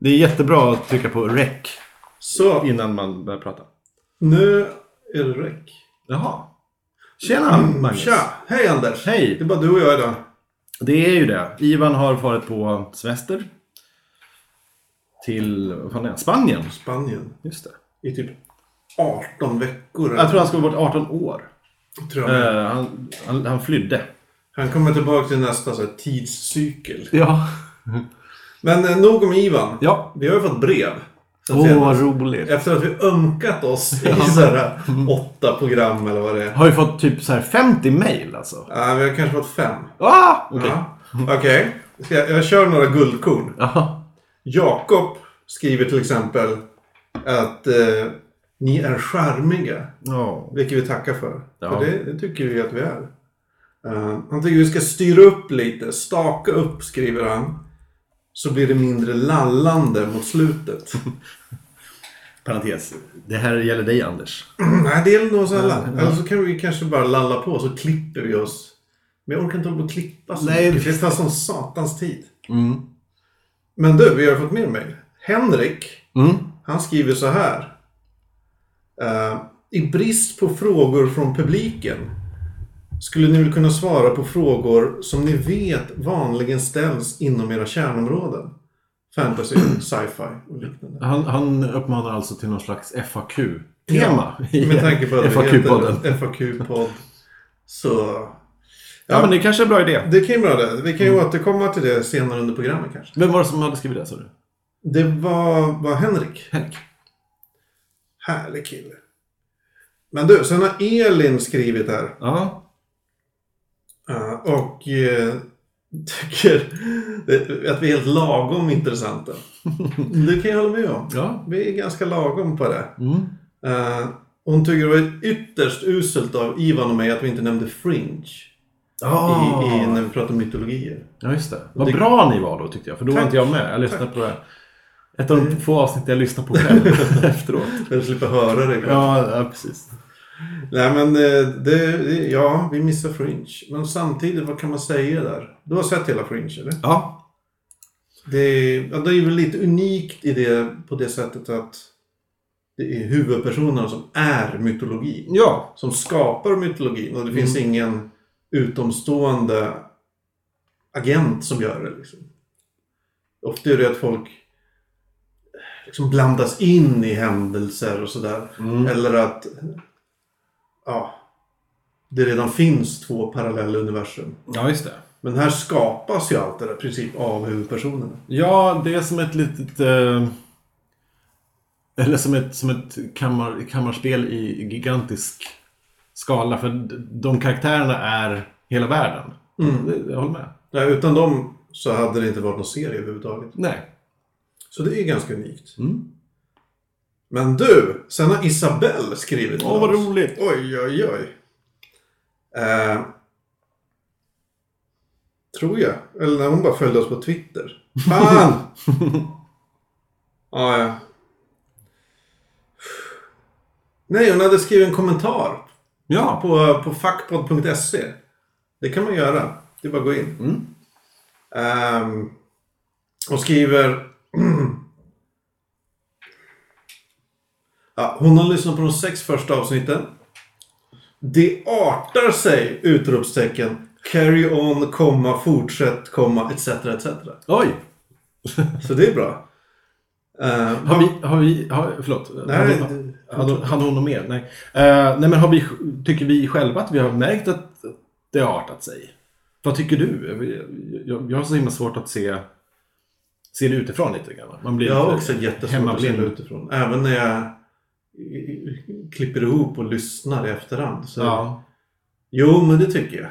Det är jättebra att trycka på rec Så, innan man börjar prata. nu är det räck. Jaha. Tjena Magnus. Tja! Hej Anders! Hej. Det är bara du och jag idag. Det är ju det. Ivan har farit på semester. Till vad fan är det? Spanien. Spanien. Just det. I typ 18 veckor. Jag tror han ska vara bort 18 år. tror jag. Eh, han, han, han flydde. Han kommer tillbaka till nästa så här, tidscykel. Ja. Men eh, nog om Ivan. Ja. Vi har ju fått brev. Så att Åh, säga. vad roligt. Efter att vi ömkat oss i så här, åtta program eller vad det är. Har ju fått typ så här 50 mail alltså. Ja, vi har kanske fått fem. Ah! Okej. Ja. Okej. Ska Jag, jag kör några guldkorn. Ja. Jakob skriver till exempel att eh, ni är charmiga. Ja. Vilket vi tackar för. Ja. För det, det tycker vi att vi är. Eh, han tycker vi ska styra upp lite. Staka upp skriver han. Så blir det mindre lallande mot slutet. Parentes. Det här gäller dig Anders. Nej, det gäller nog oss alla. Ja, ja. Eller så kan vi kanske bara lalla på så klipper vi oss. Men jag orkar inte hålla på och klippa så Nej, mycket. Det tar sån satans tid. Mm. Men du, vi har fått mer mejl. Henrik, Mm. han skriver så här. Eh, I brist på frågor från publiken skulle ni väl kunna svara på frågor som ni vet vanligen ställs inom era kärnområden? Fantasy, sci-fi och liknande. Han, han uppmanar alltså till någon slags FAQ-tema. i Med tanke på att det FAQ-podden. heter FAQ-podd. Så... Ja, men det kanske är en bra idé. Det kan ju vara det. Vi kan ju återkomma till det senare under programmet kanske. Vem var det som hade skrivit det sa du? Det var, var Henrik. Henrik. Härlig kille. Men du, sen har Elin skrivit här. Ja. Eh, Och eh, tycker att vi är helt lagom intressanta. Det kan jag hålla med om. Ja. Vi är ganska lagom på det. Mm. Eh, Hon tycker det var ytterst uselt av Ivan och mig att vi inte nämnde Fringe. Ah. I, i, när vi pratar mytologier. Ja, just det. Vad Det- bra ni var då tyckte jag. För då var Tack. inte jag med. Jag lyssnade Tack. på det. Ett av de få avsnitt jag lyssnade på själv efteråt. Jag slipper höra det. Ja, ja, precis. Nej men eh, det, det, ja, vi missar Fringe. Men samtidigt, vad kan man säga där? Du har sett hela Fringe eller? Ja. Det, ja, det är väl lite unikt i det på det sättet att det är huvudpersonerna som är mytologi. Ja. Som skapar mytologin och det finns Mm. ingen utomstående agent som gör det. Liksom. Ofta är det att folk liksom blandas in i händelser och sådär. Mm. Eller att ja, det redan finns två parallella universum. Ja, just det. Men här skapas ju allt det där i princip av huvudpersonerna. Ja, det är som ett litet... Eh, eller som ett, som ett kammar, kammarspel i gigantisk skala. För de karaktärerna är hela världen. Mm. Jag håller med. Ja, utan dem så hade det inte varit någon serie överhuvudtaget. Nej. Så det är ganska unikt. Mm. Men du, sen har Isabelle skrivit Åh, vad roligt. Oj, oj, oj. Eh, tror jag. Eller när hon bara följde oss på Twitter. Fan! ah, ja. Nej, hon hade skrivit en kommentar Ja. på, på fackpodd.se. Det kan man göra. Det är bara att gå in. Mm. Ehm, och skriver... ja, hon har lyssnat på de sex första avsnitten. Det artar sig! Utropstecken. Carry on, komma, fortsätt, komma, etc. etc. Oj. Så det är bra. Ehm, Har vi... Har vi har, förlåt. Nej, hade, hade, hon något mer? Nej. Eh, nej, men har vi, tycker vi själva att vi har märkt att det har artat sig? Vad tycker du? Jag, jag har så himla svårt att se, se det utifrån lite grann. Man blir Jag har också jättesvårt att se det utifrån. Även när jag klipper ihop och lyssnar i efterhand. Så... Ja. Jo, men det tycker jag.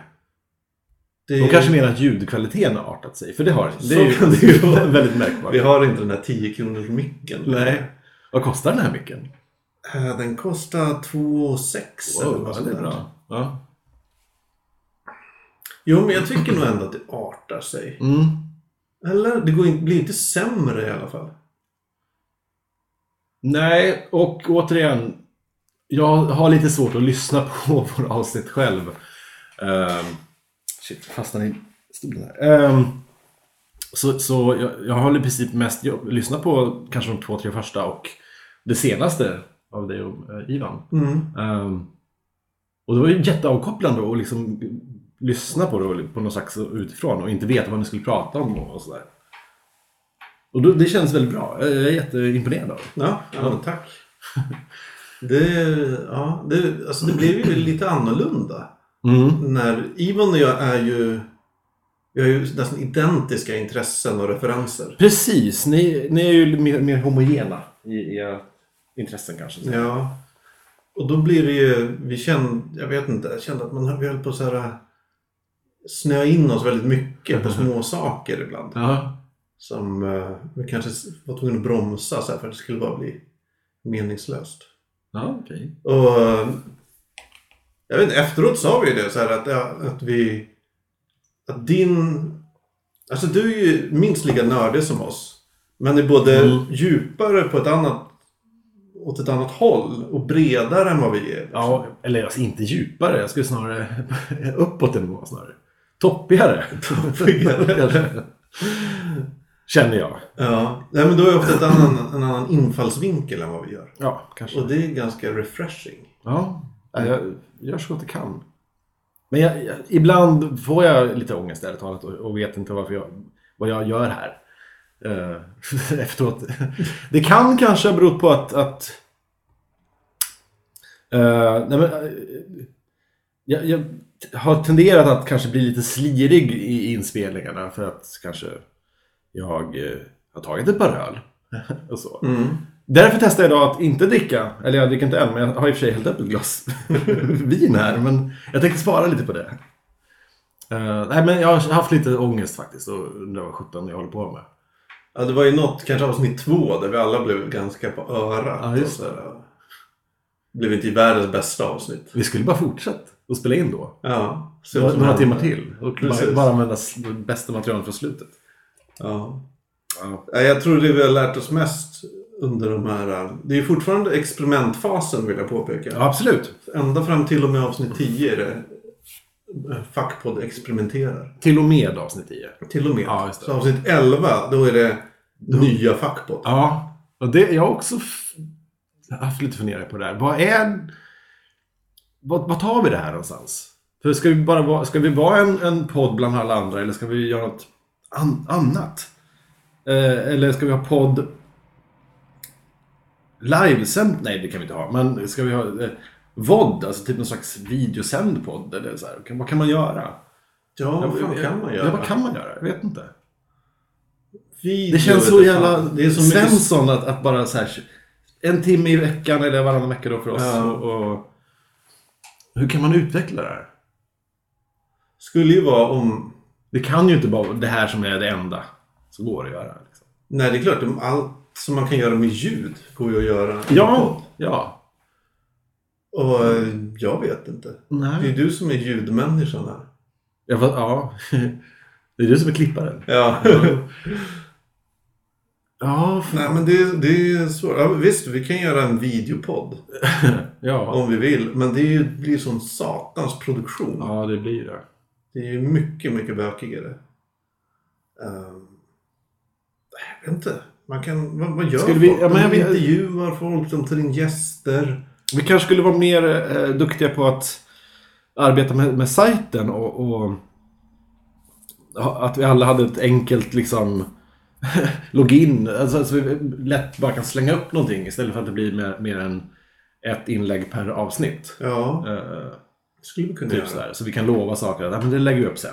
Det... De kanske menar att ljudkvaliteten har artat sig. För det har det. Är ju, det är ju väldigt märkbart. Vi har inte den här 10 kronors micken. Nej. Vad kostar den här micken? Eh, Den kostar 2 6 eller Wow, något ja, sånt bra. Ja. Jo, men jag tycker nog ändå att det artar sig. Mm. Eller? Det går in, blir inte sämre i alla fall. Nej, och återigen. Jag har lite svårt att lyssna på våra avsnitt själv. Um, shit, fastnade i stolen här. Ehm, Så, så jag, jag har i princip mest lyssnat på kanske de två, tre första och det senaste av dig och eh, Ivan. Mm. Ehm, och det var ju jätteavkopplande att liksom lyssna på det på något slags utifrån och inte veta vad ni skulle prata om och sådär. Och då, det känns väldigt bra. Jag är jätteimponerad av det. Ja, ja tack. Det, ja, det, alltså det blev ju lite annorlunda. Mm. När Ivan och jag är ju vi har ju nästan identiska intressen och referenser. Precis, ni, ni är ju mer, mer homogena i era intressen kanske. Ja. Och då blir det ju, vi kände, jag vet inte, jag kände att man vi höll på så här snöa in oss väldigt mycket på små saker ibland. Ja. Som eh, kanske var tvungna att bromsa så här, för att det skulle bara bli meningslöst. Ja, okej. Och eh, jag vet inte, efteråt sa vi det så här att, att vi att din alltså du är ju minst lika nördig som oss. Men är både Mm. djupare på ett annat åt ett annat håll och bredare än vad vi är. Ja, eller alltså inte djupare. Jag skulle snarare uppåt en nivå snarare. Toppigare. Toppigare. Känner jag. Ja, Nej, men då har jag ofta ett annan, en annan infallsvinkel än vad vi gör. Ja, kanske. Och det är ganska refreshing. Ja, ja, jag gör så gott jag kan. Men jag, jag, ibland får jag lite ångest ärligt talat och, och vet inte varför jag, vad jag gör här. Uh, efteråt. Det kan kanske ha berott på att... att eh, nej men, eh, jag, jag har tenderat att kanske bli lite slirig i inspelningarna för att kanske jag eh, har tagit ett par öl. och så. Mm. Därför testar jag idag att inte dricka, eller jag dricker inte än, men jag har i och för sig hällt upp ett glas vin här. Men jag tänkte spara lite på det. Eh, nej, men jag har haft lite ångest faktiskt och undrar vad sjutton jag håller på med. Ja, det var ju något, kanske avsnitt två, där vi alla blev ganska på örat. Ja, just här. Det blev inte världens bästa avsnitt. Vi skulle bara fortsätta och spela in då. Ja. Några, timmar till. Och bara, Precis. bara använda det bästa materialet från slutet. Ja. Ja. Ja, Jag tror det vi har lärt oss mest under de här... Det är ju fortfarande experimentfasen vill jag påpeka. ja, absolut. Ända fram till och med avsnitt 10 är det Fackpodd experimenterar. Till och med avsnitt 10. Till och med. Ja. Så avsnitt 11, då är det nya Fackpodd. Ja, och det, jag har också haft lite funderingar på det här. Vad är... Vad, vad tar vi det här någonstans? För ska vi bara vara, ska vi vara en, en podd bland alla andra eller ska vi göra något an, annat? Eh, eller ska vi ha podd livesänd? Nej, det kan vi inte ha. Men ska vi ha eh, VOD, alltså typ någon slags videosänd podd? Eller så här. Vad kan man göra? Ja, vad fan kan man göra? Ja, vad kan man göra? Jag vet inte. Video Det känns så det jävla. Det är så mycket... Svensson att, att bara så här, en timme i veckan eller varannan vecka då för oss. Ja. Och, och, hur kan man utveckla det här? Skulle ju vara om... Det kan ju inte vara det här som är det enda som går att göra. Liksom. Nej, det är klart. Allt som man kan göra med ljud går ju att göra. Ja, ja. Och eh, jag vet inte. Det är Nej. du som är ljudmänniskan här. Ja, fast, ja. Det är du som är klipparen. Ja. Ja, fan. Nej, men det, det är svårt. Ja, visst, vi kan göra en videopodd ja. om vi vill. Men det är ju- blir sån satans produktion. ja, det blir det. Det är ju mycket, mycket bökigare. Um, jag vet inte. Man kan, vad, vad gör Skulle vi- folk? ja, men de intervjuar folk, de tar in gäster. Vi kanske skulle vara mer eh, duktiga på att arbeta med, med sajten och, och att vi alla hade ett enkelt liksom login. Alltså, alltså vi lätt bara kan slänga upp någonting istället för att det blir mer, mer än ett inlägg per avsnitt. Ja, det skulle vi kunna typ göra. sådär. Så vi kan lova saker att "Ja, men det lägger vi upp sen.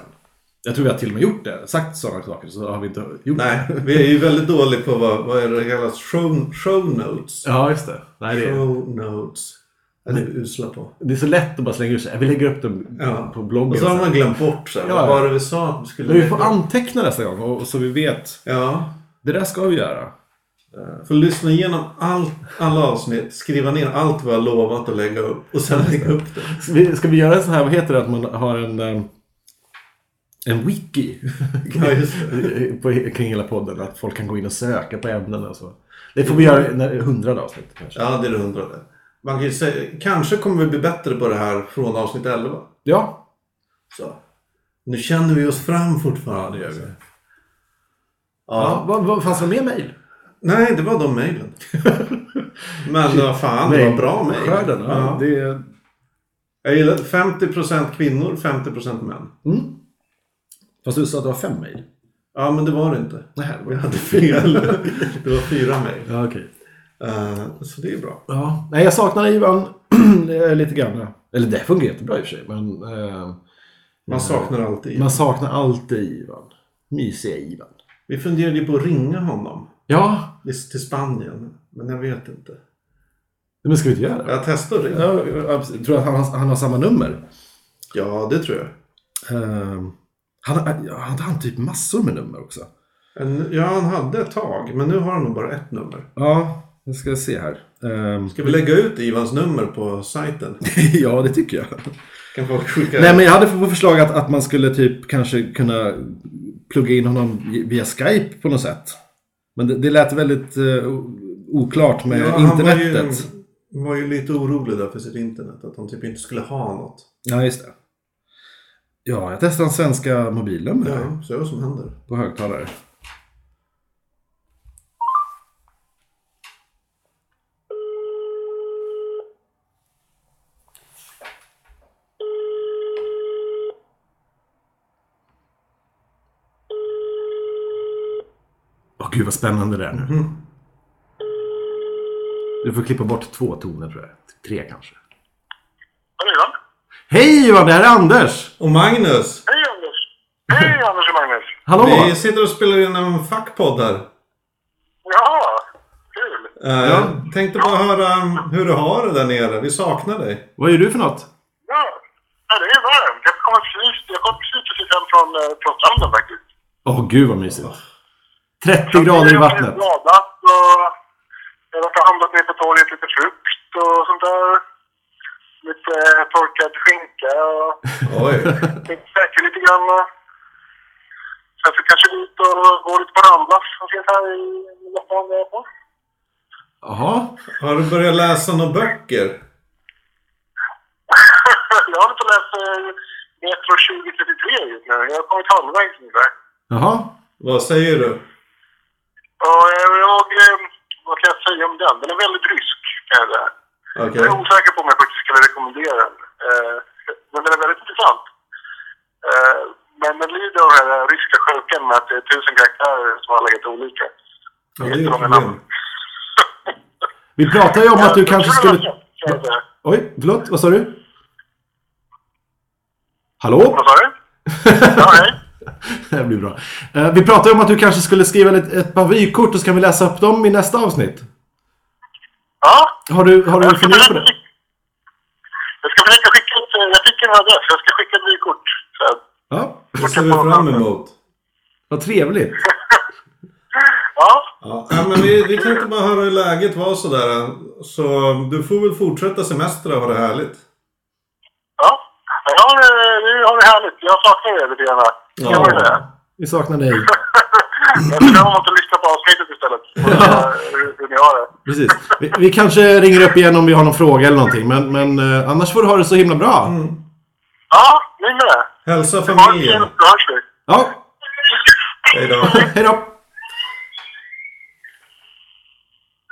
Jag tror vi har till och med gjort det. Sagt sådana saker så har vi inte gjort Nej, det. vi är ju väldigt dåliga på vad, vad är det kallas? Show, show notes. Ja, just det. Nej, det, är, Show notes. Det är vi usla på. det är så lätt att bara slänga ut sig. Vi lägger upp dem Ja. på bloggen. Och så har man glömt bort så här, Ja. vad var det vi sa att vi skulle Men vi får anteckna nästa gång och, så vi vet. Ja, Det där ska vi göra. Får lyssna igenom allt, alla avsnitt, skriva ner allt vi har lovat att lägga upp och sen lägga upp det. Ska vi, ska vi göra en sån här, vad heter det, att man har en, eh, en wiki Ja, just det. på, kring hela podden. Att folk kan gå in och söka på ämnen och så. Det får vi göra i hundrade avsnitt kanske. Ja, det är det hundrade. Man kan säga, kanske kommer vi bli bättre på det här från avsnitt 11. Ja, Så. Nu känner vi oss fram fortfarande. Ja, det gör vi. Ja. vad, vad, fanns det mer mejl? Nej, det var de mejlen. Men vad fan, det var bra mejl. Skörden, ja. Ja. Det, Jag gillar 50% kvinnor, 50% män. mm. Fast du sa att det var fem mejl. Ja, men det var det inte. Nej, det var Jag hade fel. Det var fyra mejl. Ja, okej. Eh, så det är bra. Ja. Nej, jag saknar Ivan eh, lite grann. Eller det fungerar jättebra i och för sig. Men eh, Man saknar alltid. man saknar alltid Ivan. Mysiga Ivan. Vi funderade ju på att ringa honom Ja, till Spanien. Men jag vet inte. men ska vi inte göra det? Jag testar. Ja, jag tror du att han har, han har samma nummer? Ja, det tror jag. Uh, han, han, typ massor med nummer också. En, ja, han hade ett tag. Men nu har han nog bara ett nummer. Ja, nu ska jag se här. Ehm, Ska vi lägga ut Ivans nummer på sajten? ja, det tycker jag. Kan folk skicka... Nej, men jag hade på förslag att, att man skulle typ kanske kunna plugga in honom via Skype på något sätt. Men det, det lät väldigt o- oklart med Ja, han var ju, internetet. var ju lite orolig där för sitt internet. Att han typ inte skulle ha något. Ja, just det. Ja, jag testar en svenska mobilnummer här Ja, så är det som händer. på högtalare. Gud vad spännande det är nu. Mhm. Du får klippa bort två toner tror jag. Tre kanske. Hallå Ivan? Hej Johan, det här är Anders! Och Magnus! Hej Anders! Hej Anders och Magnus! Hallå! Vi sitter och spelar in en fackpodd här. Jaha, kul! Uh, Ja. Tänkte bara höra hur du har det där nere. Vi saknar dig. Vad gör du för något? Ja, ja det är varmt. Jag kom precis, jag kom precis precis hem från, eh, från stranden faktiskt. Åh gud vad mysigt. 30 grader i vattnet. Jag har badat och jag har handlat ner på torget lite frukt och sånt där. Lite eh, torkad skinka och Oj. säkra lite grann. Sen så kanske vi ut och går lite på Ramblas som finns här i Loppan där jag bor. Jaha. Har du börjat läsa några böcker? jag håller på att läsa Metro 2033 just nu. Jag har kommit halvvägs ungefär. Jaha. Vad säger du? Och jag, jag, eh, vad kan jag säga om den? Den är väldigt rysk, kan jag säga. Okej. Jag är osäker på om jag faktiskt skulle rekommendera den. Eh, men den är väldigt intressant. Eh, men den lider av den här ryska sjukan med att det är tusen karaktärer som alla heter olika. Ja, det är ju ett namn. Vi pratade ju om att du Ja, kanske skulle... kan jag säga. Oj, förlåt. Vad sa du? Hallå? Vad sa du? Ja, hej. Det här blir bra. Eh, Vi pratade om att du kanske skulle skriva ett, ett par vykort och så kan vi läsa upp dem i nästa avsnitt. Ja, Har du, har du funderat på det? Jag ska försöka skicka ett, jag fick en adress, jag ska skicka ett vykort. Så Ja, Det ser vi fram emot. vad trevligt. Ja, Ja, men vi, vi tänkte bara höra hur läget var sådär. Så du får väl fortsätta semester och ha det härligt. Nu har vi härligt. Jag saknar er lite grann. Ja. Det. Vi saknar dig. Jag fram emot att lyssna på avsnittet istället. Ja. Hur, ni har det. Precis. Vi, vi kanske ringer upp igen om vi har någon fråga eller någonting. Men, men eh, annars får du ha det så himla bra. Ja, ni med. Hälsa Ha det familjen. hörs vi. Ja, Hej då. hej då.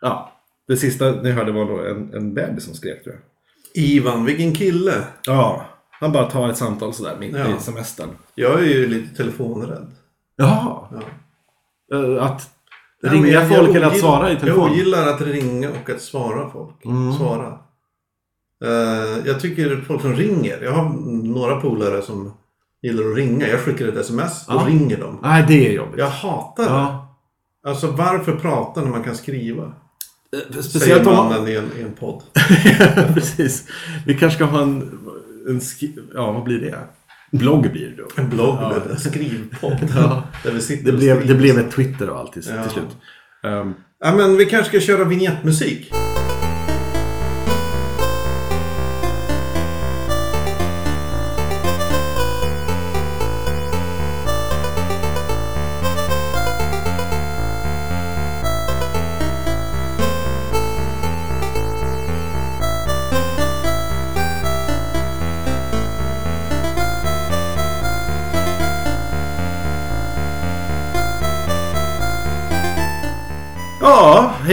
Ja, det sista ni hörde var då en, en bebis som skrek tror jag. Ivan, vilken kille. Ja, han bara tar ett samtal sådär mitt Ja. i semestern. Jag är ju lite telefonrädd. Jaha. Ja. Eh, Att ringa jag- folk jag eller att ogillar- svara i telefon? Jag ogillar att ringa och att svara folk. Mm. Svara. Eh, jag tycker folk som ringer. Jag har några polare som gillar att ringa. Jag skickar ett sms och Ja. ringer dem. Nej, det är jobbigt. Jag hatar det. Ja. Alltså varför prata när man kan skriva? Eh, Säger Speciellt om... mannen i en, i en podd. Precis. Vi kanske ska ha en... en. Ja, vad blir det? Blogg blir det då. En blogg Ja. en skrivpodd. Ja. Där vi sitter Det blev, det blev ett Twitter och allt till, Ja. till slut. Ehm, Ja, men vi kanske ska köra vignettmusik.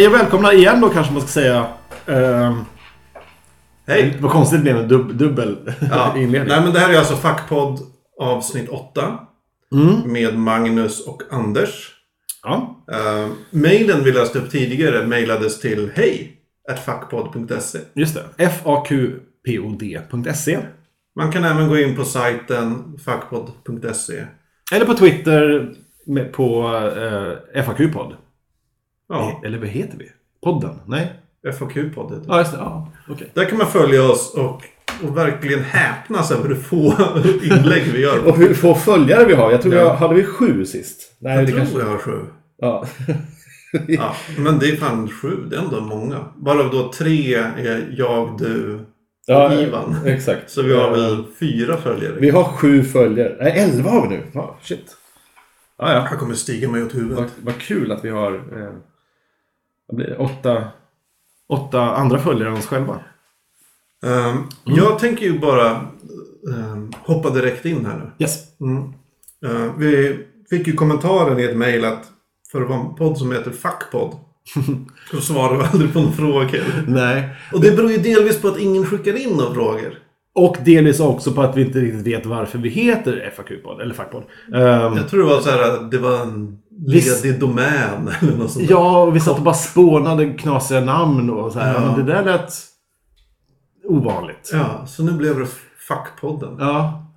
Hej och välkomna igen då kanske man ska säga. Ehm, Hej! vad konstigt det blev med dub dubbel Ja. inledning. Nej men det här är alltså Fackpodd avsnitt 8. Mm. Med Magnus och Anders. Ja. Uh, mailen vi läste upp tidigare mejlades till hej fackpodd.se. Just det. fakpod.se. Man kan även gå in på sajten fackpodd.se. Eller på Twitter med, på eh, FAQ-podd. Ja, Eller vad heter vi? Podden? Nej? FAQ-podd heter det. Ja, just det. Ja, okej. Där kan man följa oss och, och verkligen häpnas över hur få inlägg vi gör. Och hur få följare vi har. Jag tror Ja. har, hade vi sju sist? Nej, Jag det tror kanske... jag har sju. Ja. Ja, men det är fan sju. Det är ändå många. Bara då tre är jag, du ja, Ivan. Exakt. Så vi har väl fyra följare. Vi har sju följare. Nej, elva har vi nu. Ja, shit. Ja, ja. Jag kommer stiga mig åt huvudet. Vad, vad kul att vi har eh, vad blir det? Åtta, åtta andra följare än oss själva. Ehm, Jag tänker ju bara ehm, hoppa direkt in här nu. Yes. Mm. Eh, vi fick ju kommentaren i ett mejl att för att vara en podd som heter Fackpodd så svarar vi aldrig på några frågor. Nej. Och det beror ju delvis på att ingen skickar in några frågor. Och delvis också på att vi inte riktigt vet varför vi heter FAQ-podd. Eller fackpodd. Um, Jag tror det var så här att det var en. Ledig domän eller något sånt där. ja, och vi satt och bara spånade knasiga namn och så här. Ja. Men det där lät ovanligt. Ja, så nu blev det Fackpodden. Ja.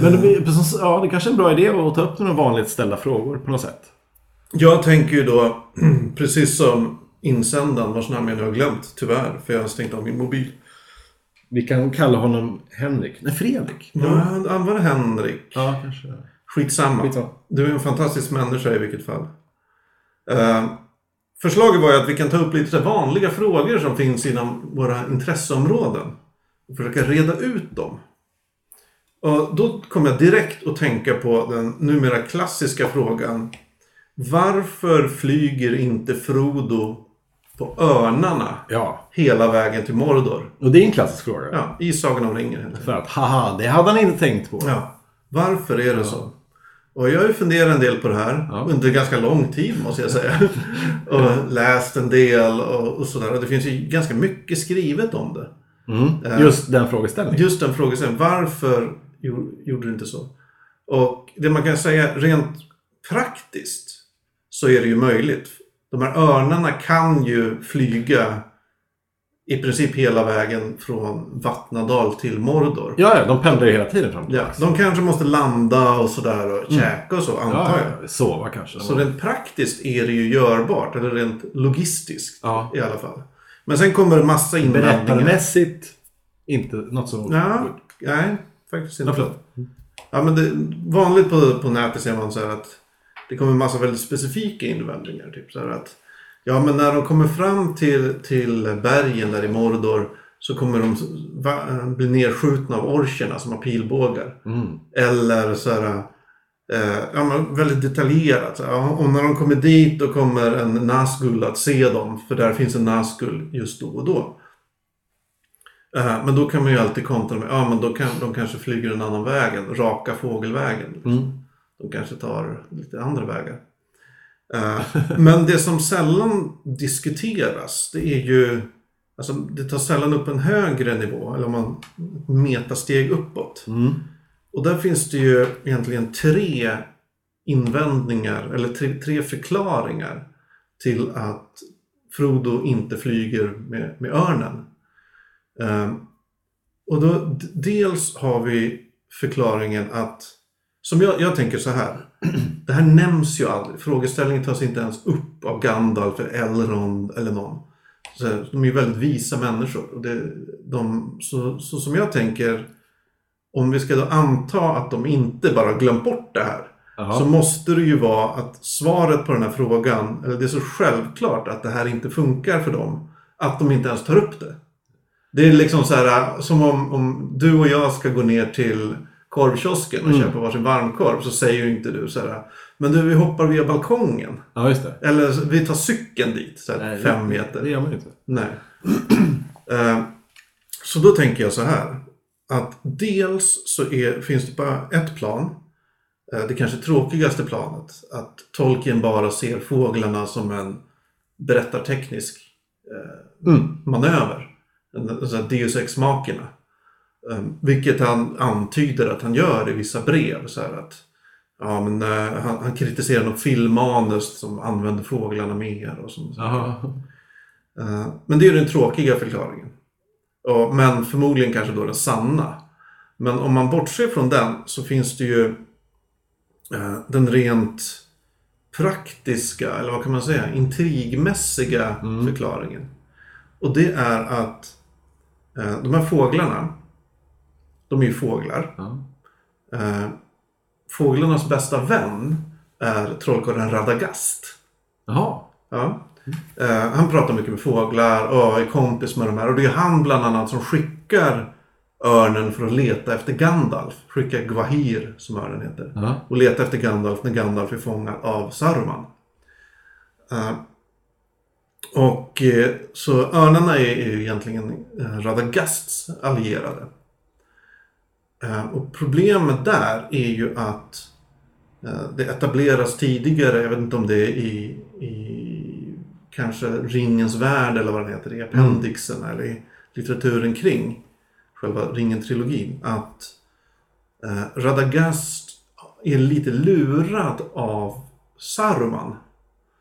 Men det, blir- precis- ja, det kanske är en bra idé att ta upp några vanligt ställda frågor på något sätt. Jag tänker ju då, precis som insändaren vars namn jag nu har glömt, tyvärr, för jag har stängt av min mobil. Vi kan kalla honom Henrik. Nej, Fredrik. Ja, han använder Henrik. Ja, kanske. Skitsamma. Skitsamma. Du är en fantastisk människa i vilket fall. Eh, förslaget var ju att vi kan ta upp lite vanliga frågor som finns inom våra intresseområden. Och försöka reda ut dem. Och då kom jag direkt att tänka på den numera klassiska frågan. Varför flyger inte Frodo på örnarna Ja, hela vägen till Mordor? och det är en klassisk fråga. Ja, i Sagan om ringen. För att, haha, det hade han inte tänkt på. Ja, varför är det så? Och jag har ju funderat en del på det här Ja. under ganska lång tid måste jag säga. och läst en del och, och sådär. Och det finns ju ganska mycket skrivet om det. Mm. Just den frågeställningen. Just den frågan, varför gjo- gjorde du inte så? Och det man kan säga rent praktiskt så är det ju möjligt. De här örnarna kan ju flyga i princip hela vägen från Vattnadal till Mordor. Ja, ja, de pendlar ju hela tiden fram Ja, de kanske måste landa och sådär och käka och så antar ja, jag. ja, sova kanske. Så rent praktiskt är det ju görbart, eller rent logistiskt Ja. i alla fall. Men sen kommer det massa invändningar. Berättarmässigt, inte något så... Ja, nej, faktiskt Ja, inte. förlåt. Ja, men det, vanligt på, på nätet ser man så här att det kommer massa väldigt specifika invändningar. Typ så här att ja, men när de kommer fram till, till bergen där i Mordor så kommer de bli nedskjutna av orcherna som har pilbågar. Mm. Eller så här, eh, ja, men väldigt detaljerat. Ja, och när de kommer dit då kommer en Nazgul att se dem. För där finns en Nazgul just då och då. Eh, men då kan man ju alltid kontra med, ja men då kan, de kanske flyger en annan väg, än raka fågelvägen. Mm. De kanske tar lite andra vägar. Eh, men det som sällan diskuteras, det är ju, alltså det tar sällan upp en högre nivå, eller om man metasteg uppåt. Mm. Och där finns det ju egentligen tre invändningar, eller tre, tre förklaringar till att Frodo inte flyger med, med örnen. Ehm, och då, dels har vi förklaringen att, som jag, jag tänker så här, det här nämns ju aldrig, frågeställningen tas inte ens upp av Gandalf, eller Elrond eller någon. Så, de är ju väldigt visa människor. Och det, de, så, så som jag tänker, om vi ska då anta att de inte bara glömt bort det här. Jaha. Så måste det ju vara att svaret på den här frågan, eller det är så självklart att det här inte funkar för dem, att de inte ens tar upp det. Det är liksom så här, som om, om du och jag ska gå ner till korvkiosken och Mm. köpa varsin varmkorv så säger ju inte du så här, men du vi hoppar via balkongen. Ja, just det. Eller vi tar cykeln dit, så här, Nej, fem meter. Det gör man ju inte. Nej. Eh, så då tänker jag så här. Att dels så är, finns det bara ett plan. eh, det kanske tråkigaste planet. Att Tolkien bara ser fåglarna som en berättarteknisk eh, Mm. manöver. En, en här Deus ex machina. Eh, vilket han antyder att han gör i vissa brev. Så här att, ja, men, eh, han, han kritiserar något filmmanus som använder fåglarna mer. Och sånt. Jaha. Eh, Men det är den tråkiga förklaringen. Men förmodligen kanske då den sanna. Men om man bortser från den så finns det ju eh, den rent praktiska, eller vad kan man säga, intrigmässiga förklaringen. Och det är att eh, de här fåglarna, de är ju fåglar. Ja. Eh, fåglarnas bästa vän är trollkarlen Radagast. Jaha. Ja. Eh, han pratar mycket med fåglar och är kompis med de här. Och det är han bland annat som skickar örnen för att leta efter Gandalf. Skickar Gwahir, som örnen heter. Ja. Och leta efter Gandalf när Gandalf är fångad av Saruman. Eh, och eh, så örnarna är, är ju egentligen eh, Radagasts allierade. Eh, och problemet där är ju att Eh, Det etableras tidigare, jag vet inte om det är i, i kanske Ringens värld eller vad den heter, i appendixen eller i litteraturen kring själva Ringen-trilogin. Att eh, Radagast är lite lurad av Saruman.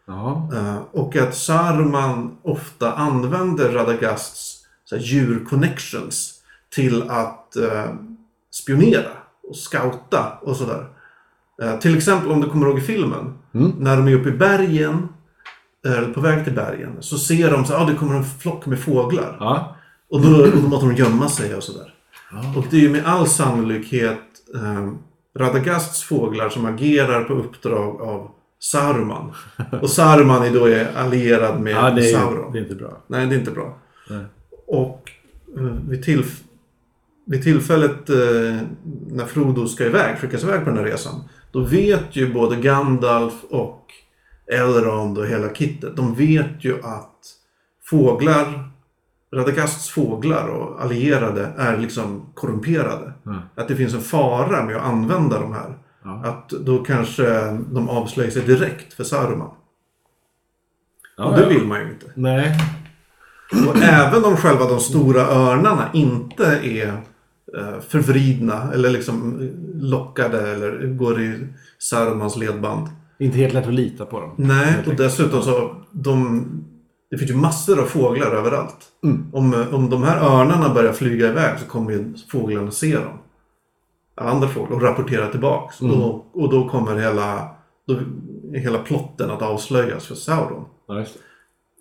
Ja. Och att Saruman ofta använder Radagasts djur-connections till att spionera och scouta och sådär. Eh, till exempel om du kommer ihåg i filmen. Mm. När de är uppe i bergen, eh, eller på väg till bergen, så ser de så ah, det kommer en flock med fåglar. Ja. Och då, och då måste de gömma sig och sådär. Ja. Och det är ju med all sannolikhet eh, Radagasts fåglar som agerar på uppdrag av Saruman. Och Saruman är då är allierad med Ja, det är, Sauron. det är inte bra. Nej, det är inte bra. Nej. Och eh, vid, tillf- vid tillfället eh, när Frodo ska iväg, skickas iväg på den här resan. Då vet ju både Gandalf och Elrond och hela kittet. De vet ju att fåglar, Radagasts fåglar och allierade är liksom korrumperade. Ja. Att det finns en fara med att använda de här. Ja. Att då kanske de avslöjar sig direkt för Saruman. Ja, och det vill man ju inte. Nej. Och även om själva de stora örnarna inte är förvridna eller liksom lockade eller går i Sarumans ledband. Inte helt lätt att lita på dem. Nej, och dessutom så de, det finns ju massor av fåglar överallt. Mm. Om, eh, om de här örnarna börjar flyga iväg så kommer ju fåglarna se dem. Andra fåglar och rapportera tillbaks. Mm. Och, och då kommer hela, då, hela plotten att avslöjas för Sauron. Ja.